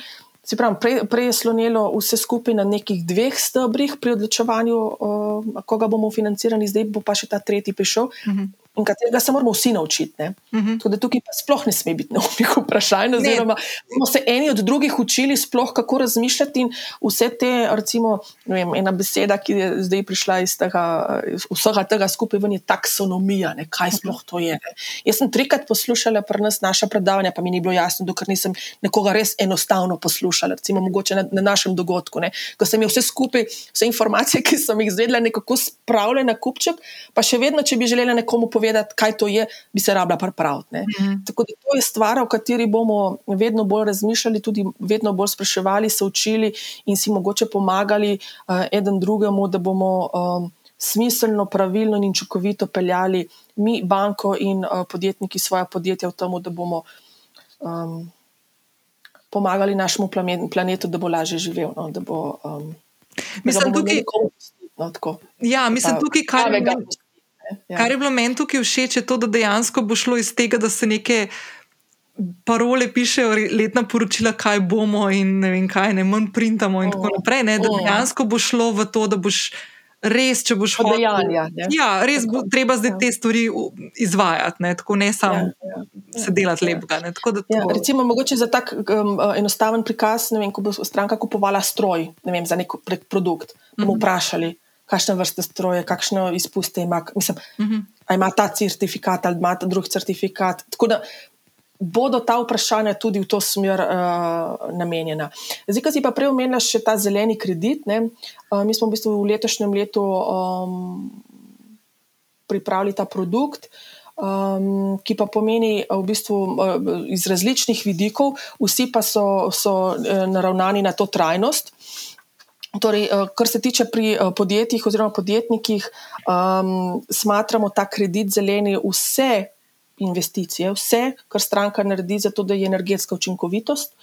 Pravim, prej, prej je slonilo vse skupaj na nekih dveh stebrih pri odločevanju, uh, koga bomo financirali, zdaj bo pa še ta tretji prišel. Uh -huh in katerega se moramo vsi naučiti. Uh mhm. -huh. Tako tukaj pa sploh ne sme biti neumnih vprašanj. Oziroma, smo se eni od drugih učili, sploh kako razmišljati in vse te, recimo, vem, ena beseda, ki je zdaj prišla iz tega, vsega tega skupaj, je taksonomija. Ne, kaj sploh to je? Ne. Jaz sem trikrat poslušala pri nas naša predavanja, pa mi ni bilo jasno, dokler nisem nekoga res enostavno poslušala, recimo mogoče na, na našem dogodku. Ne. Ko sem jih vse skupaj, vse informacije, ki sem jih zvedela, nekako spravljala na kupček, pa še vedno, če bi želela nekomu povedati, povedati, kaj to je, bi se rabila pripraviti. Mm -hmm. Tako da to je stvar, o kateri bomo vedno bolj razmišljali, tudi vedno bolj spraševali, se učili in si mogoče pomagali uh, eden drugemu, da bomo um, smiselno, pravilno in učinkovito peljali mi, banko in uh, podjetniki, svoje podjetja v tem, da bomo. Um, Pomagali našemu planetu, da bo lažje živel. No, da bo, um, mislim, da tukaj, no, ja, mislim, tukaj, kar je Ja. Kar je bilo meni tukaj všeč, je to, da dejansko bo šlo iz tega, da se neke parole pišejo, letna poročila, kaj bomo in ne vem kaj, ne manj printamo in oh. tako naprej. Ne, da oh. dejansko bo šlo v to, da boš. Res, če boš hodil. Ja, res bo treba zdaj ja. te stvari izvajati, ne, tako ne samo ja, ja, se delati ja, lepega. Ja, recimo, mogoče za tak um, enostaven prikaz, vem, ko bo stranka kupovala stroj vem, za nek produkt, bomo mm -hmm. vprašali, kakšne vrste stroje, kakšne izpuste ima, mislim, uh mhm. -huh. ima ta certifikat ali ima ta drugi certifikat. Tako da bodo ta vprašanja tudi v to smer uh, namenjena. Zdaj, ki si pa prej omenila še ta zeleni kredit, uh, mi smo v bistvu v letošnjem letu um, pripravili ta produkt. Um, ki pa pomeni v bistvu iz različnih vidikov, vsi pa so, so naravnani na to trajnost. Torej, eh, kar se tiče pri eh, podjetjih oziroma podjetnikih, um, smatramo ta kredit zeleni vse investicije, vse, kar stranka naredi, zato da je energetska učinkovitost.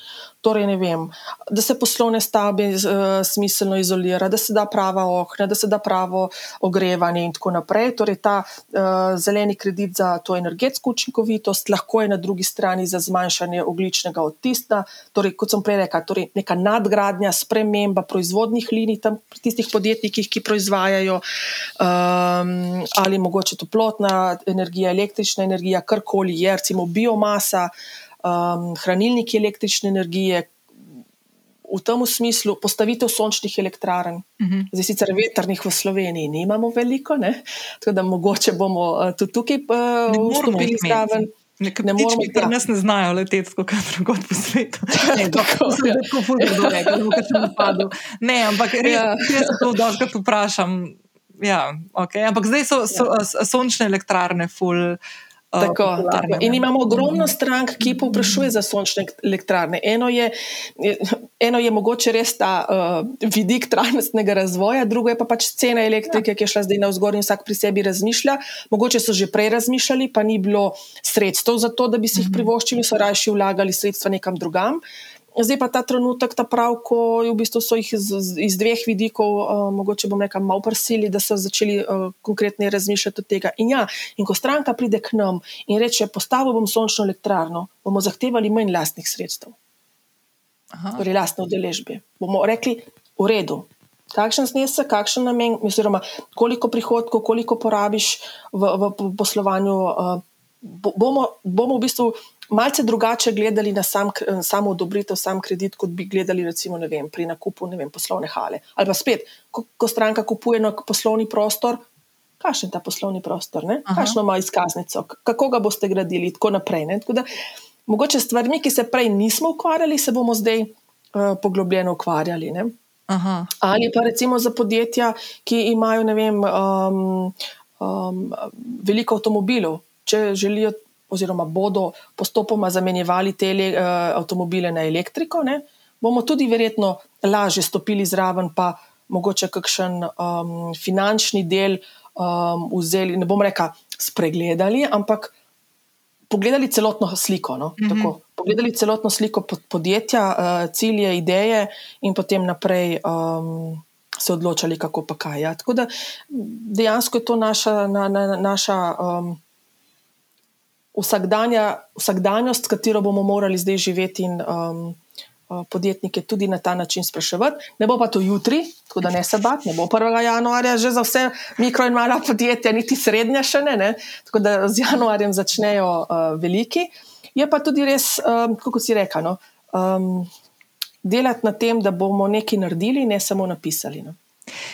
Torej, vem, da se poslovne stavbe uh, smiselno izolira, da se da prava okna, da se da pravo ogrevanje in tako naprej. Torej, ta uh, zeleni kredit za to energetsko učinkovitost lahko je na drugi strani za zmanjšanje ogličnega odtisa. Torej, kot sem prej rekla, torej neka nadgradnja, sprememba proizvodnih linij tam pri tistih podjetnikih, ki proizvajajo um, ali mogoče toplotna energija, električna energija karkoli je, recimo biomasa, um, hranilniki električne energije. V tem smislu postavitev sončnih elektrarn, uh mhm. -huh. zdaj sicer vetrnih v Sloveniji, nimamo veliko, ne? tako da mogoče bomo uh, tudi tukaj uh, vstopili zraven. Nekaj ne moremo, da nas ne znajo leteti, kot je drugot po svetu. Ne, tako je tako fudo, da se ne padlo. Ne, ampak res, ja. jaz se to dolžkrat vprašam. Ja, okay. Ampak zdaj so, so ja. sončne elektrarne full. Tako, tako. In imamo ogromno strank, ki povprašuje za sončne elektrarne. Eno je, eno je mogoče res ta uh, vidik trajnostnega razvoja, drugo je pa pač cena elektrike, ja. ki je šla zdaj na vzgor in vsak pri sebi razmišlja. Mogoče so že prej razmišljali, pa ni bilo sredstev za to, da bi si jih mhm. privoščili, so raje vlagali sredstva nekam drugam. Uh, Zdaj pa ta trenutek, ta prav, ko v bistvu so jih iz, iz dveh vidikov, uh, mogoče bom rekel, malo prsili, da so začeli uh, konkretneje razmišljati od tega. In ja, in ko stranka pride k nam in reče: Postavil bom sončno elektrarno, bomo zahtevali manj lastnih sredstev, torej lastne udeležbe. Bomo rekli: V redu. Kakšen znesek, kakšen namen, oziroma koliko prihodkov, koliko porabiš v, v poslovanju, uh, bomo, bomo v bistvu malce drugače gledali na sam, samo odobritev, sam kredit, kot bi gledali recimo, vem, pri nakupu vem, poslovne hale. Ali pa spet, ko, ko stranka kupuje na poslovni prostor, kakšen je ta poslovni prostor, kakšno ima izkaznico, kako ga boste gradili in tako naprej. Tako da, mogoče s stvarmi, ki se prej nismo ukvarjali, se bomo zdaj uh, poglobljeno ukvarjali. Ali pa recimo za podjetja, ki imajo vem, um, um, veliko avtomobilov. Če želijo oziroma bodo postopoma zamenjevali te uh, avtomobile na elektriko, ne, bomo tudi verjetno lažje stopili zraven, pa mogoče kakšen um, finančni del um, vzeli, ne bom rekel, spregledali, ampak pogledali celotno sliko. No, mm -hmm. Pogledali celotno sliko podjetja, uh, cilje, ideje in potem naprej um, se odločali, kako pa kaj. Ja. Tako da dejansko je to naša, na, na, naša um, vsakdanjost, s katero bomo morali zdaj živeti in um, uh, podjetnike tudi na ta način spraševati. Ne bo pa to jutri, tako da ne se bat, ne bo 1. januarja že za vse mikro in mala podjetja, niti srednja še ne, ne. tako da z januarjem začnejo uh, veliki. Je pa tudi res, um, kako si rekel. No, um, delati na tem, da bomo nekaj naredili, ne samo napisali. No.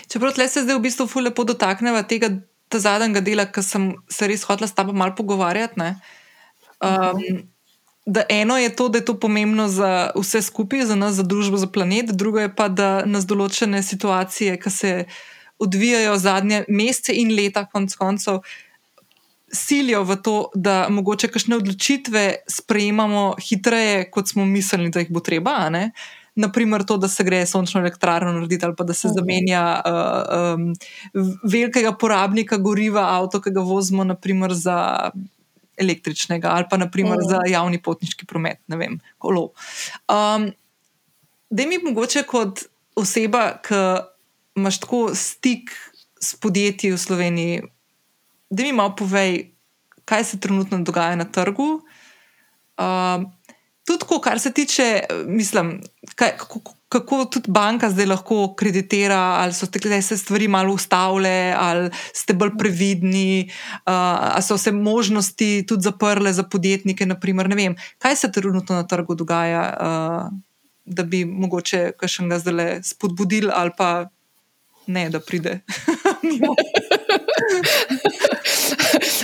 Čeprav se zdaj v bistvu lepo dotaknemo tega zadnjega dela, ki sem se res hotela s tabo malo pogovarjati. Um, da eno je to, da je to pomembno za vse skupaj, za nas, za družbo, za planet, drugo je pa, da nas določene situacije, ki se odvijajo zadnje mesece in leta, konc koncev. Silijo v to, da mogoče kakšne odločitve sprejemamo hitreje, kot smo mislili, da jih bo treba. Uh, naprimer to, da se gre sončno elektrarno narediti ali pa da se. -huh. zamenja uh, um, velikega porabnika goriva avto, ki ga vozimo naprimer za električnega ali pa naprimer -huh. za javni potniški promet, ne vem, kolo. Um, da mi mogoče kot oseba, ki imaš tako stik s podjetji v Sloveniji, da mi malo povej, kaj se trenutno dogaja na trgu. Um, tudi, ko, kar se tiče, mislim, kaj, kako, kako tudi banka zdaj lahko kreditira, ali so te se stvari malo ustavile, ali ste bolj previdni, uh, ali so se možnosti tudi zaprle za podjetnike. Naprimer, kaj se trenutno na trgu dogaja, uh, da bi mogoče še nekaj zdaj spodbudili, ali pa ne, da pride.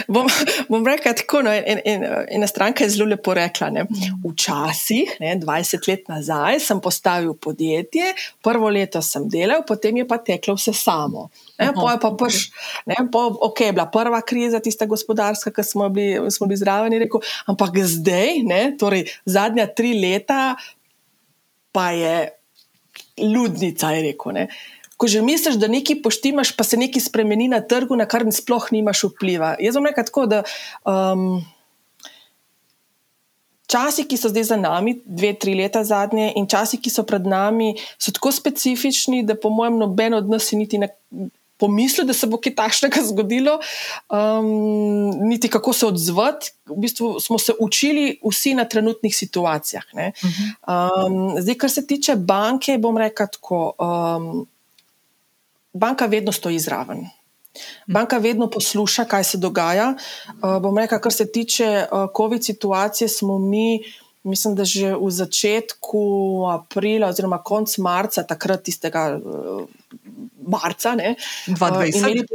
bom, bom rekla tako. No, en, en, ena stranka je zelo lepo rekla. Ne. Včasih, ne, 20 let nazaj, sem postavil podjetje, prvo leto sem delal, potem je pa teklo vse samo. Ne, po je pa prš, ne, po, ok, bila prva kriza, tista gospodarska, ki smo bili, smo bili zraven, rekel, ampak zdaj, ne, torej zadnja tri leta, pa je ludnica, je rekel. Ne ko že misliš, da nekaj poštimaš, pa se nekaj spremeni na trgu, na kar sploh nimaš vpliva. Jaz vam rečem tako, da. Um, Časi, ki so zdaj za nami, dve, tri leta zadnje, in časi, ki so pred nami, so tako specifični, da, po mojem, noben od nas niti ne pomisli, da se bo kaj takšnega zgodilo, um, niti kako se odzvati. V bistvu smo se učili vsi na trenutnih situacijah. Um, zdaj, kar se tiče banke, bom rekel tako. Um, banka vedno stoji zraven. Banka vedno posluša, kaj se dogaja. Uh, bom rekel, kar se tiče uh, COVID situacije, smo mi, mislim, da že v začetku aprila, oziroma konc marca, takrat tistega uh, marca, ne, 2020. Uh, imeli,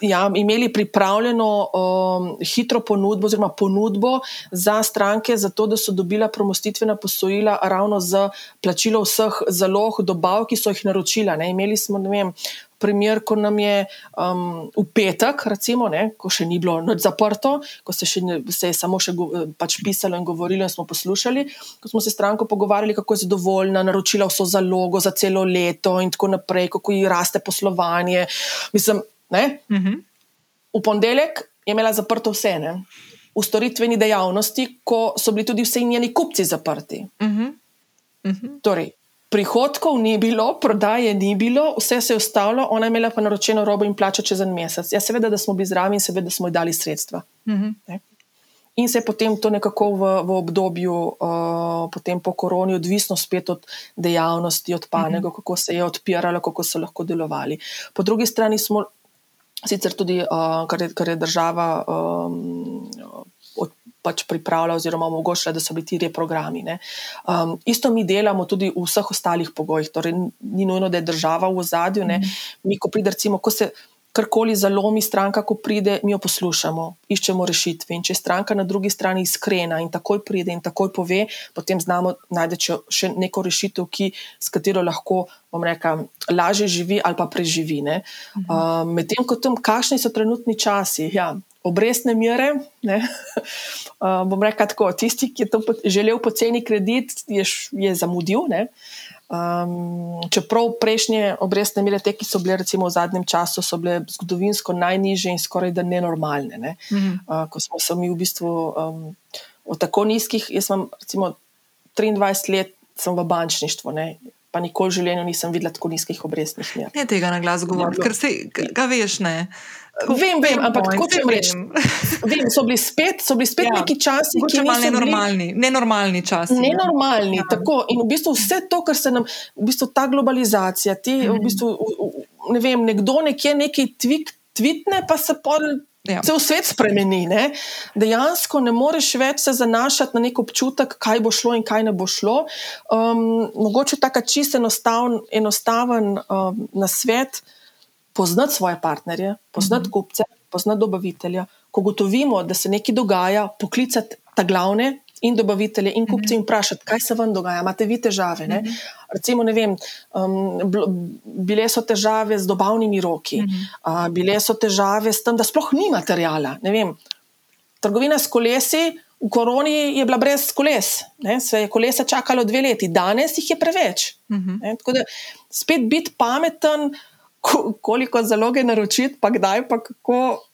ja, imeli pripravljeno um, hitro ponudbo, oziroma ponudbo za stranke, zato da so dobila promostitvena posojila ravno za plačilo vseh zalog, dobav, ki so jih naročila. Ne. Imeli smo, ne vem, primer, ko nam je um, v petek, recimo, ne, ko še ni bilo noč zaprto, ko se, še, se je samo še pač pisalo in govorilo, in smo poslušali, ko smo se stranko pogovarjali, kako je zadovoljna, naročila vso zalogo za celo leto in tako naprej, kako ji raste poslovanje. Mislim, ne. Uh mhm. -huh. V ponedeljek je imela zaprto vse, ne. V storitveni dejavnosti, ko so bili tudi vsi njeni kupci zaprti. Uh -huh. Uh -huh. Torej, prihodkov ni bilo, prodaje ni bilo, vse se je ustavilo, ona je imela pa naročeno robo in plačo čez en mesec. Ja, seveda, da smo bili zraven in seveda, da smo ji dali sredstva. Mm -hmm. In se je potem to nekako v, v obdobju, uh, potem po koroni, odvisno spet od dejavnosti, od panega, mm -hmm. kako se je odpiralo, kako so lahko delovali. Po drugi strani smo sicer tudi, uh, kar, je, kar je država. Um, pač pripravlja, oziroma omogočila, da so bili ti reprogrami. Um, isto mi delamo tudi v vseh ostalih pogojih, torej ni nujno, da je država v zadju. Mm. Mi, ko pride, recimo, ko se karkoli zalomi, stranka, ko pride, mi jo poslušamo, iščemo rešitve. In če je stranka na drugi strani iskrena in takoj pride in takoj pove, potem znamo najti še neko rešitev, ki, s katero lahko. Rekel, lažje živi ali pa preživi. Mhm. Uh, Medtem ko tam, kakšni so trenutni časi, ja, obrestne mere. Uh, bom rekel tako, tisti, ki je to želel poceni kredit, je, je zamudil. Um, čeprav prejšnje obrestne mere, te, ki so bile recimo v zadnjem času, so bile zgodovinsko najnižje in skoraj da nenormalne. Ne? Uh -huh. uh, ko smo se mi v bistvu um, od tako nizkih, jaz sem recimo 23 let v bančništvu. Ne? Pa nikoli v življenju nisem videla tako nizkih obrestnih mer. Ne tega na glas govoriti, ker se ga veš, ne. Tako, vem, vem, ampak tako če rečem. Vem, so bili spet, so bili spet ja, neki časi, ki so bili nenormalni, nenormalni časi. Nenormalni, ja. tako. In v bistvu vse to, kar se nam, v bistvu ta globalizacija, ti, mm. v bistvu, ne vem, nekdo nekje nekaj tvik, tvitne, pa se pol. Ja. Cel svet spremeni. Ne? Dejansko ne moreš več se zanašati na nek občutek, kaj bo šlo in kaj ne bo šlo. Um, mogoče tako čist enostaven, enostaven um, na svet, poznati svoje partnerje, poznati mm -hmm. kupce, poznati dobavitelja. Ko gotovimo, da se nekaj dogaja, poklicati ta glavne in dobavitelje in kupce in vprašati, kaj se vam dogaja, imate vi težave. Mm -hmm. Recimo, ne vem, um, bile so težave z dobavnimi roki, uh, bile so težave s tem, da sploh ni materijala. Trgovina s kolesi. V koroni je bila brez koles, ne? se je kolesa čakalo dve leti, danes jih je preveč. Uh mhm. -huh. Tako da spet biti pameten, koliko zaloge naročiti, pa kdaj, pa kako.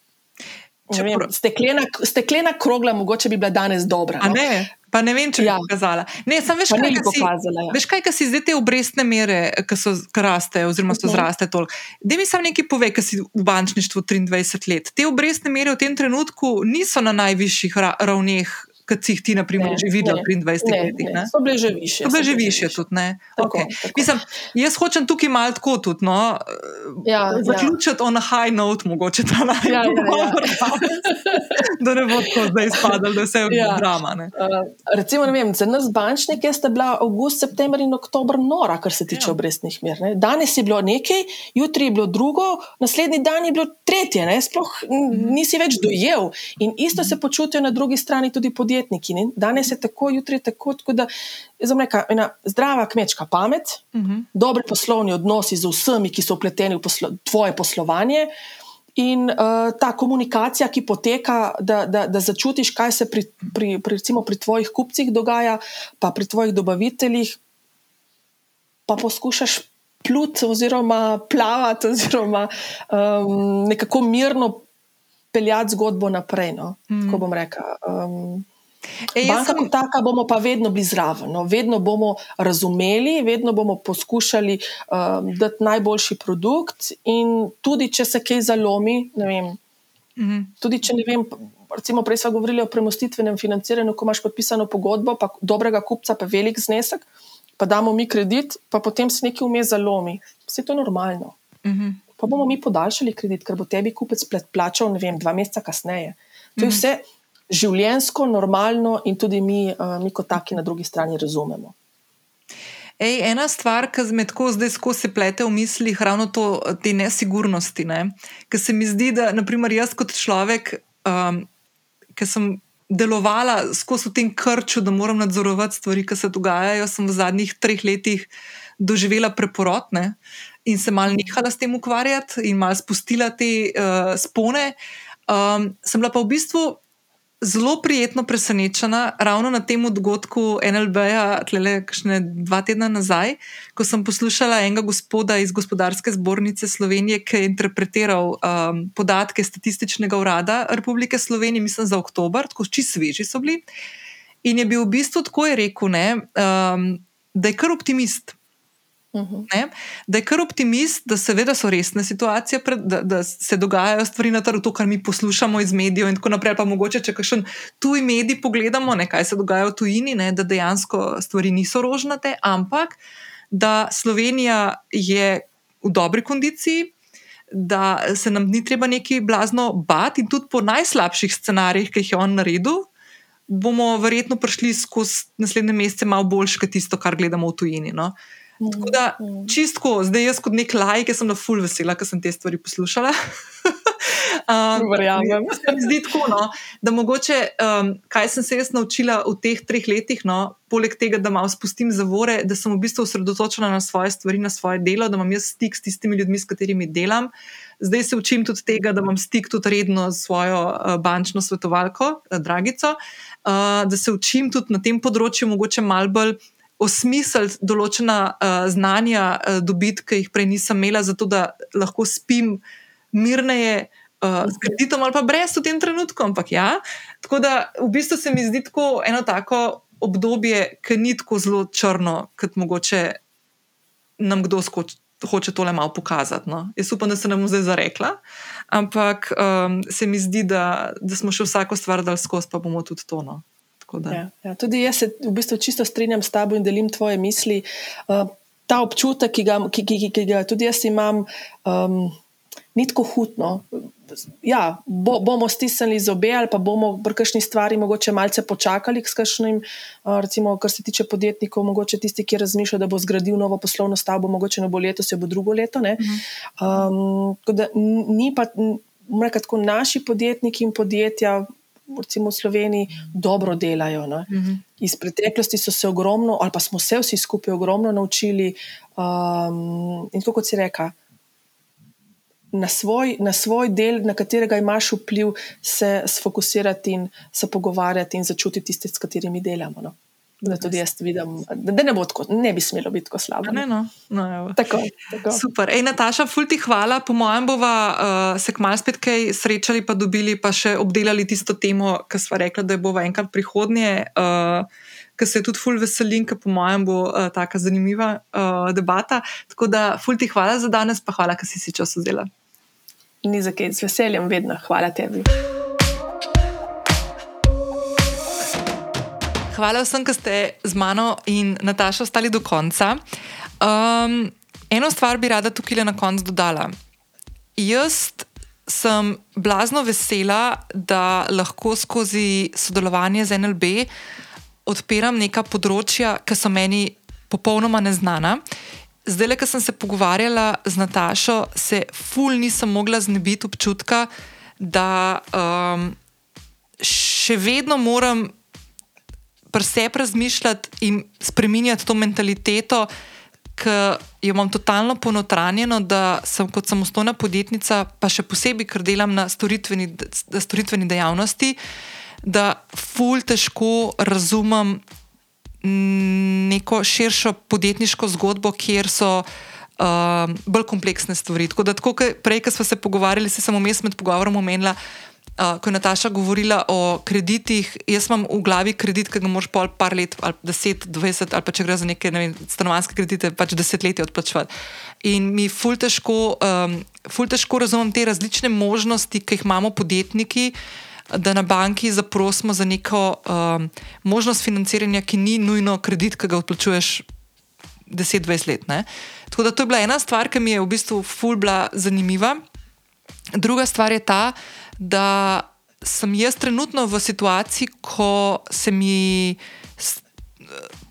Vem, steklena, steklena krogla, mogoče bi bila danes dobra. No? Ne, pa ne vem, če bi ja. pokazala. Ne, sem veš, kaj, si, pokazala, ja. veš kaj, kaj si zdaj te obrestne mere, ki so raste, oziroma so mhm. zraste toliko. Da mi sam nekaj pove, ki si v bančništvu 23 let. Te obrestne mere v tem trenutku niso na najvišjih ravneh kot si jih ti, na primer, že videl pri 20 letih. So bile že više. So bile že više tudi. Tako, okay. tako. Mislim, jaz hočem tukaj malo tako tudi. No, ja, zaključiti ja. on a high note, mogoče ta najbolj. Ja, ja, ja. da ne bo tako zdaj izpadalo, da vse je ja. drama. Uh, recimo, vem, za nas bančnike sta bila avgust, september in oktober nora, kar se tiče ja. obrestnih mer. Ne. Danes je bilo nekaj, jutri je bilo drugo, naslednji dan je bilo tretje. Ne. Sploh mhm. nisi več dojel. In isto se počutijo na drugi strani tudi podjetja podjetniki. Ne? Danes je tako, jutri je tako. tako da, reka, ena zdrava kmečka pamet, uh mhm. -huh. dobri poslovni odnosi z vsemi, ki so upleteni v poslo tvoje poslovanje. In uh, ta komunikacija, ki poteka, da, da, da začutiš, kaj se pri, pri, pri, recimo, pri tvojih kupcih dogaja, pa pri tvojih dobaviteljih, pa poskušaš pluti, oziroma plavati, oziroma um, nekako mirno peljati zgodbo naprej. No? Mm. Tako bom rekel. Um, E, Banka sem... kot taka bomo pa vedno bili zraven, no? vedno bomo razumeli, vedno bomo poskušali um, dati najboljši produkt. In tudi, če se kaj zalomi, vem, mm -hmm. tudi če ne vem. Recimo, prej smo govorili o premostitvenem financiranju, ko imaš podpisano pogodbo, pa dobrega kupca, pa velik znesek, pa damo mi kredit, pa potem se nekaj vmes zalomi. Vse to je normalno. -hmm. Pa bomo mi podaljšali kredit, ker bo tebi kupec plačal, ne vem, dva meseca kasneje. To je mm -hmm. Življensko, normalno in tudi mi, uh, mi kot taki na drugi strani razumemo. Ej, ena stvar, ki me tako zdaj skozi plete v mislih, ravno to, te nesigurnosti. Ne? Ker se mi zdi, da naprimer, jaz kot človek, um, ki sem delovala skozi tem krču, da moram nadzorovati stvari, ki se dogajajo, sem v zadnjih treh letih doživela preporotne in se mal nehala s tem ukvarjati in mal spustila te uh, spone. Um, sem bila pa v bistvu zelo prijetno presenečena ravno na tem dogodku NLB-ja, tlele dva tedna nazaj, ko sem poslušala enega gospoda iz gospodarske zbornice Slovenije, ki je interpretiral um, podatke statističnega urada Republike Slovenije, mislim za oktober, tako čisto sveži so bili. In je bil v bistvu tako je rekel, ne, um, da je kar optimist. Ne? Da je kar optimist, da seveda so resne situacije, da, da se dogajajo stvari na trgu, to, kar mi poslušamo iz medijev, in tako naprej. Pa mogoče, če kakšen tuji medij pogledamo, ne, kaj se dogaja v tujini, ne, da dejansko stvari niso rožnate, ampak da Slovenija je v dobri kondiciji. Da se nam ni treba neki blazno bati, in tudi po najslabših scenarijih, ki jih je on naredil, bomo verjetno prišli skozi naslednje mesece malo boljše, kot tisto, kar gledamo v tujini. No? Uh, Tako da, mm, mm. čistko, zdaj jaz kot nek lajk, sem na full vesela, ker sem te stvari poslušala. um, Verjamem. Zdi tako, no, da mogoče, um, kaj sem se jaz naučila v teh treh letih, no, poleg tega, da malo spustim zavore, da sem v bistvu osredotočena na svoje stvari, na svoje delo, da imam jaz stik s tistimi ljudmi, s katerimi delam. Zdaj se učim tudi tega, da imam stik tudi redno s svojo uh, bančno svetovalko, uh, Dragico, uh, da se učim tudi na tem področju, mogoče malo bolj osmisliti določena uh, znanja, uh, dobiti, ki jih prej nisem imela, zato da lahko spim mirneje. Uh, s kreditom ali pa brez v tem trenutku, ampak ja. Tako da v bistvu se mi zdi tako eno tako obdobje, ki ni tako zelo črno, kot mogoče nam kdo skoči. Hoče tole malo pokazati. No. Jaz upam, da se nam zdaj zarekla, ampak um, se mi zdi, da, da smo še vsako stvar dal skozi, pa bomo tudi to. Ja, ja, tudi jaz se v bistvu čisto strinjam s tabo in delim tvoje misli. Uh, ta občutek, ki ga, ki, ki, ki ga tudi jaz imam, um, ni tako hudno. Ja, bo, bomo stisnili zobe ali pa bomo pri kakšni stvari mogoče malce počakali, kakšnim, recimo, kar se tiče podjetnikov, mogoče tisti, ki razmišljajo, da bo zgradil novo poslovno stavbo, mogoče ne bo letos, se bo drugo leto. Um, da, ni pa, mreka, tako naši podjetniki in podjetja. Recimo v Sloveniji dobro delajo. Uh mhm. -huh. Iz preteklosti so se ogromno, ali pa smo se vsi skupaj ogromno naučili. Um, in kot si rekel, na svoj, na svoj del, na katerega imaš vpliv, se sfokusirati in se pogovarjati in začutiti tiste, s katerimi delamo. No. Da tudi jaz vidim, da ne, bo tako, ne bi smelo biti tako slabo. Ne, no. No, tako, tako. Super. Ej, Nataša, fulti hvala. Po mojem, bova uh, se kmalo spet kaj srečali, pa dobili, pa še obdelali tisto temo, ki smo rekli, da je bova enkrat prihodnje. Uh, Ker se tudi ful veselim, ker po mojem bo uh, tako zanimiva uh, debata. Tako da, ful ti hvala za danes, pa hvala, ker si si čas vzela ni za kaj, z veseljem, vedno. Hvala tebi. Hvala vsem, ki ste z mano in Natašo ostali do konca. Um, eno stvar bi rada tukaj na koncu dodala. Jaz sem blazno vesela, da lahko skozi sodelovanje z NLB odpiram neka področja, ki so meni popolnoma neznana zdaj, le, ko sem se pogovarjala z Natašo, se ful nisem mogla znebiti občutka, da um, še vedno moram pri sebi razmišljati in spremenjati to mentaliteto, ki jo imam totalno ponotranjeno, da sem kot samostojna podjetnica, pa še posebej, ker delam na storitveni, storitveni dejavnosti, da ful težko razumem neko širšo podjetniško zgodbo, kjer so uh, bolj kompleksne stvari. Tako da, tako, prej, ko smo se pogovarjali, se sem vmes med pogovorom omenila. Uh, ko je Nataša govorila o kreditih, jaz imam v glavi kredit, ki ga moraš pol par let, ali 10, 20, ali pa če gre za neke ne vem, stanovanske kredite, pač desetletje odplačevati. In mi ful težko, um, ful težko razumem te različne možnosti, ki jih imamo podjetniki, uh, da na banki zaprosimo za neko um, možnost financiranja, ki ni nujno kredit, ki ga odplačuješ 10-20 let. Ne? Tako da to je bila ena stvar, ki mi je v bistvu fulbla zanimiva. Druga stvar je ta, da sem jaz trenutno v situaciji, ko se mi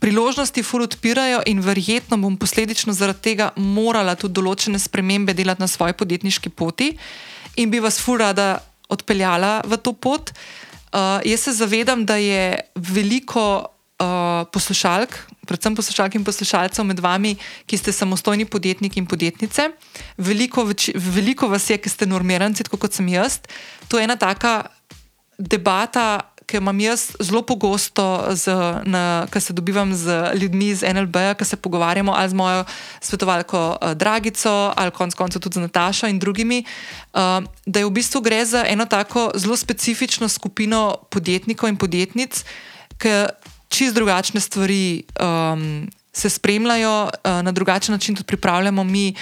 priložnosti ful odpirajo in verjetno bom posledično zaradi tega morala tudi določene spremembe delati na svoji podjetniški poti in bi vas ful rada odpeljala v to pot. Uh, jaz se zavedam, da je veliko uh, poslušalk, predvsem poslušalk in poslušalcev med vami, ki ste samostojni podjetniki in podjetnice. Veliko, več, veliko vas je, ki ste normiranci, tako kot sem jaz. To je ena taka debata, ki imam jaz zelo pogosto, ko se dobivam z ljudmi iz NLB, ki se pogovarjamo ali z mojo svetovalko uh, Dragico, ali konec koncev tudi z Natašo in drugimi, uh, da je v bistvu gre za eno tako zelo specifično skupino podjetnikov in podjetnic, ki čist drugačne stvari. Um, Se spremljajo na drugačen način, tudi pripravljamo mi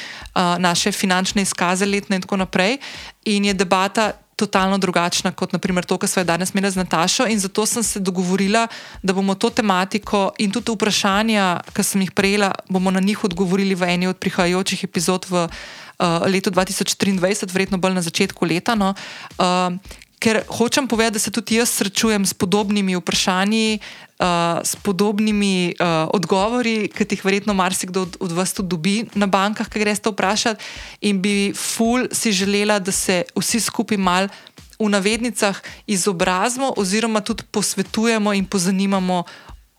naše finančne izkaze, letne, in tako naprej. In je debata totalno drugačna kot naprimer to, kar smo danes imeli z Natašo. In zato sem se dogovorila, da bomo to tematiko in tudi vprašanja, ki sem jih prejela, bomo na njih odgovorili v eni od prihajajočih epizod v uh, letu 2023, verjetno bolj na začetku leta. No. Uh, ker hočem povedati, da se tudi jaz srečujem s podobnimi vprašanji, uh, s podobnimi uh, odgovori, ki jih verjetno marsikdo od, od vas tudi dobi na bankah, ki greste vprašati. In bi ful si želela, da se vsi skupaj mal v navednicah izobrazimo, oziroma tudi posvetujemo in pozanimamo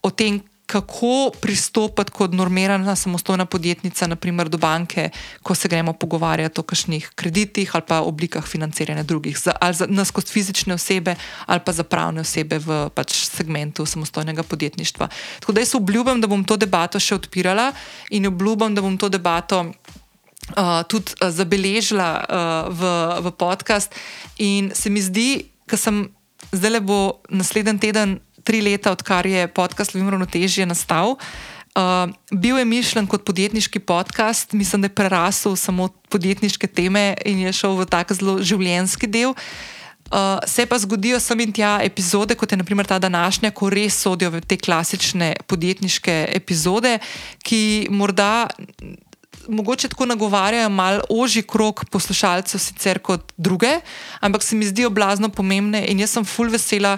o tem, kako pristopiti kot normirana samostojna podjetnica, naprimer do banke, ko se gremo pogovarjati o kakšnih kreditih ali pa oblikah financiranja drugih, za, ali za nas kot fizične osebe ali pa za pravne osebe v pač segmentu samostojnega podjetništva. Tako da jaz obljubim, da bom to debato še odpirala in obljubim, da bom to debato. Uh, tudi uh, zabeležila uh, v, v podcast, in se mi zdi, da sem zdaj le bo naslednji teden tri leta, odkar je podcast Lovim Ravnotežje nastal. Uh, bil je mišljen kot podjetniški podcast, mislim, da je prerasel samo podjetniške teme in je šel v tak zelo življenjski del. Uh, se pa zgodijo sem in tja epizode, kot je naprimer ta današnja, ko res sodijo v te klasične podjetniške epizode, ki morda. Mogoče tako nagovarjajo malo ožji krok poslušalcev, sicer kot druge, ampak se mi zdijo blazno pomembne in jaz sem full vesela,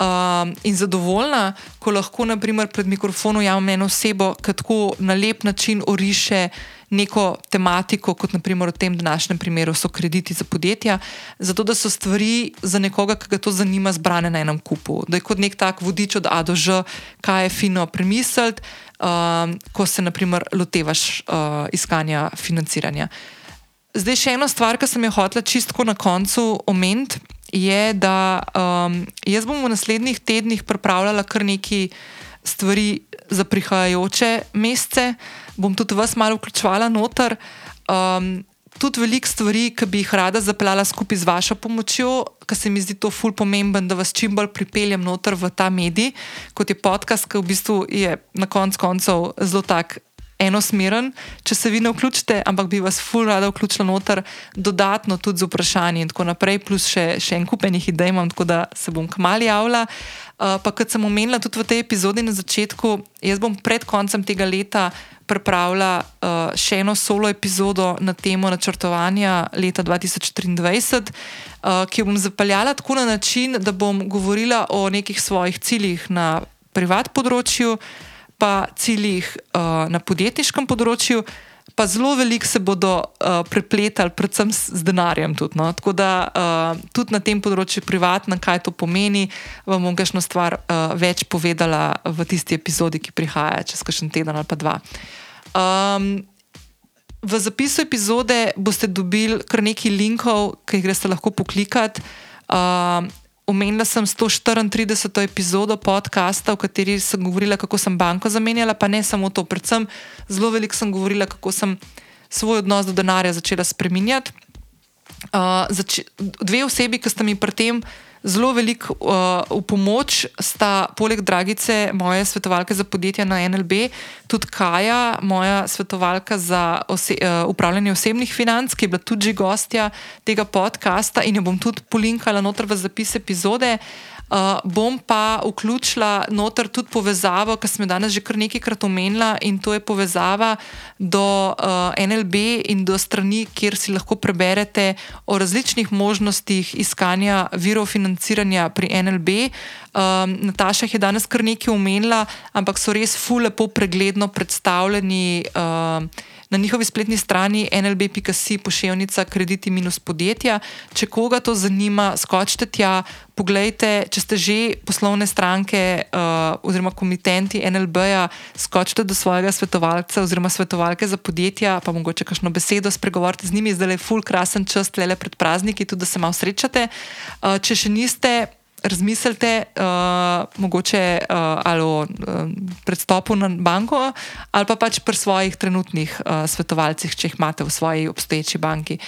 um, in zadovoljna, ko lahko naprimer, pred mikrofonom javim eno osebo, ki tako na lep način oriše neko tematiko, kot naprimer v tem današnjem primeru so krediti za podjetja, zato da so stvari za nekoga, ki ga to zanima, zbrane na enem kupu. Da je kot nek tak vodič od A do Ž, kaj je fino premisliti, um, ko se naprimer lotevaš uh, iskanja financiranja. Zdaj, še ena stvar, ki sem jo hotela čistko na koncu omeniti je, da um, jaz bom v naslednjih tednih pripravljala kar nekaj stvari za prihajajoče mesece, bom tudi vas malo vključvala noter. Um, tudi veliko stvari, ki bi jih rada zapeljala skupaj z vašo pomočjo, ker se mi zdi to ful pomemben, da vas čim bolj pripeljem noter v ta medij, kot je podcast, ki v bistvu je na koncu koncev zelo tak enosmeren, če se vi ne vključite, ampak bi vas ful rada vključila noter, dodatno tudi z vprašanji in tako naprej, plus še, še en kupenih idej imam, tako da se bom kmali javila. Uh, pa kot sem omenila tudi v tej epizodi na začetku, jaz bom pred koncem tega leta pripravila uh, še eno solo epizodo na temo načrtovanja leta 2023, uh, ki jo bom zapeljala tako na način, da bom govorila o nekih svojih ciljih na privat področju pa ciljih uh, na podjetniškem področju, pa zelo veliko se bodo uh, prepletali, predvsem z denarjem. Tudi, no? Tako da uh, tudi na tem področju, privatno, kaj to pomeni, vam bom kakšno stvar uh, več povedala v tisti epizodi, ki prihaja čez kakšen teden ali pa dva. Um, v zapisu epizode boste dobili kar nekaj linkov, ki jih greste lahko poklikati. Uh, Omenila sem 134. epizodo podcasta, v kateri sem govorila, kako sem banko zamenjala, pa ne samo to, predvsem zelo veliko sem govorila, kako sem svoj odnos do denarja začela spreminjati. Uh, zač dve osebi, ki sta mi pri tem zelo veliko uh, v pomoč sta, poleg Dragice, moje svetovalke za podjetja na NLB, tudi Kaja, moja svetovalka za ose uh, upravljanje osebnih financ, ki je bila tudi gostja tega podcasta in jo bom tudi polinkala noter v zapis epizode. Uh, Uh, bom pa vključila noter tudi povezavo, ki sem jo danes že kar nekajkrat omenila, in to je povezava do uh, NLB in do strani, kjer si lahko preberete o različnih možnostih iskanja virov financiranja pri NLB. Um, Nataša je danes kar nekaj omenila, ampak so res fulepo pregledno predstavljeni. Uh, na njihovi spletni strani nlb.si pošiljka krediti minus podjetja. Če koga to zanima, skočite tja, pogledajte, če ste že poslovne stranke uh, oziroma komitenti NLB-ja, skočite do svojega svetovalca oziroma svetovalke za podjetja, pa mogoče kakšno besedo spregovorite z njimi, zdaj je full krasen čas, tle pred prazniki, tudi da se malo srečate. Uh, če še niste razmislite, uh, mogoče uh, ali o uh, predstopu na banko, ali pa pač pri svojih trenutnih uh, svetovalcih, če jih imate v svoji obstoječi banki.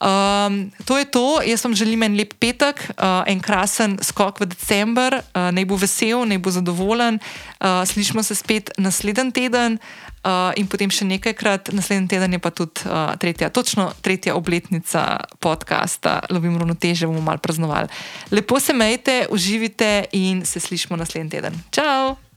Um, to je to, jaz vam želim en lep petek, uh, en krasen skok v decembr, uh, naj bo vesel, naj bo zadovoljen. Uh, slišimo se spet naslednji teden. Uh, in potem še nekajkrat, naslednji teden je pa tudi uh, tretja, točno tretja obletnica podcasta, Lovim ravnoteže, bomo malo praznovali. Lepo se majte, uživite in se slišimo naslednji teden. Ciao!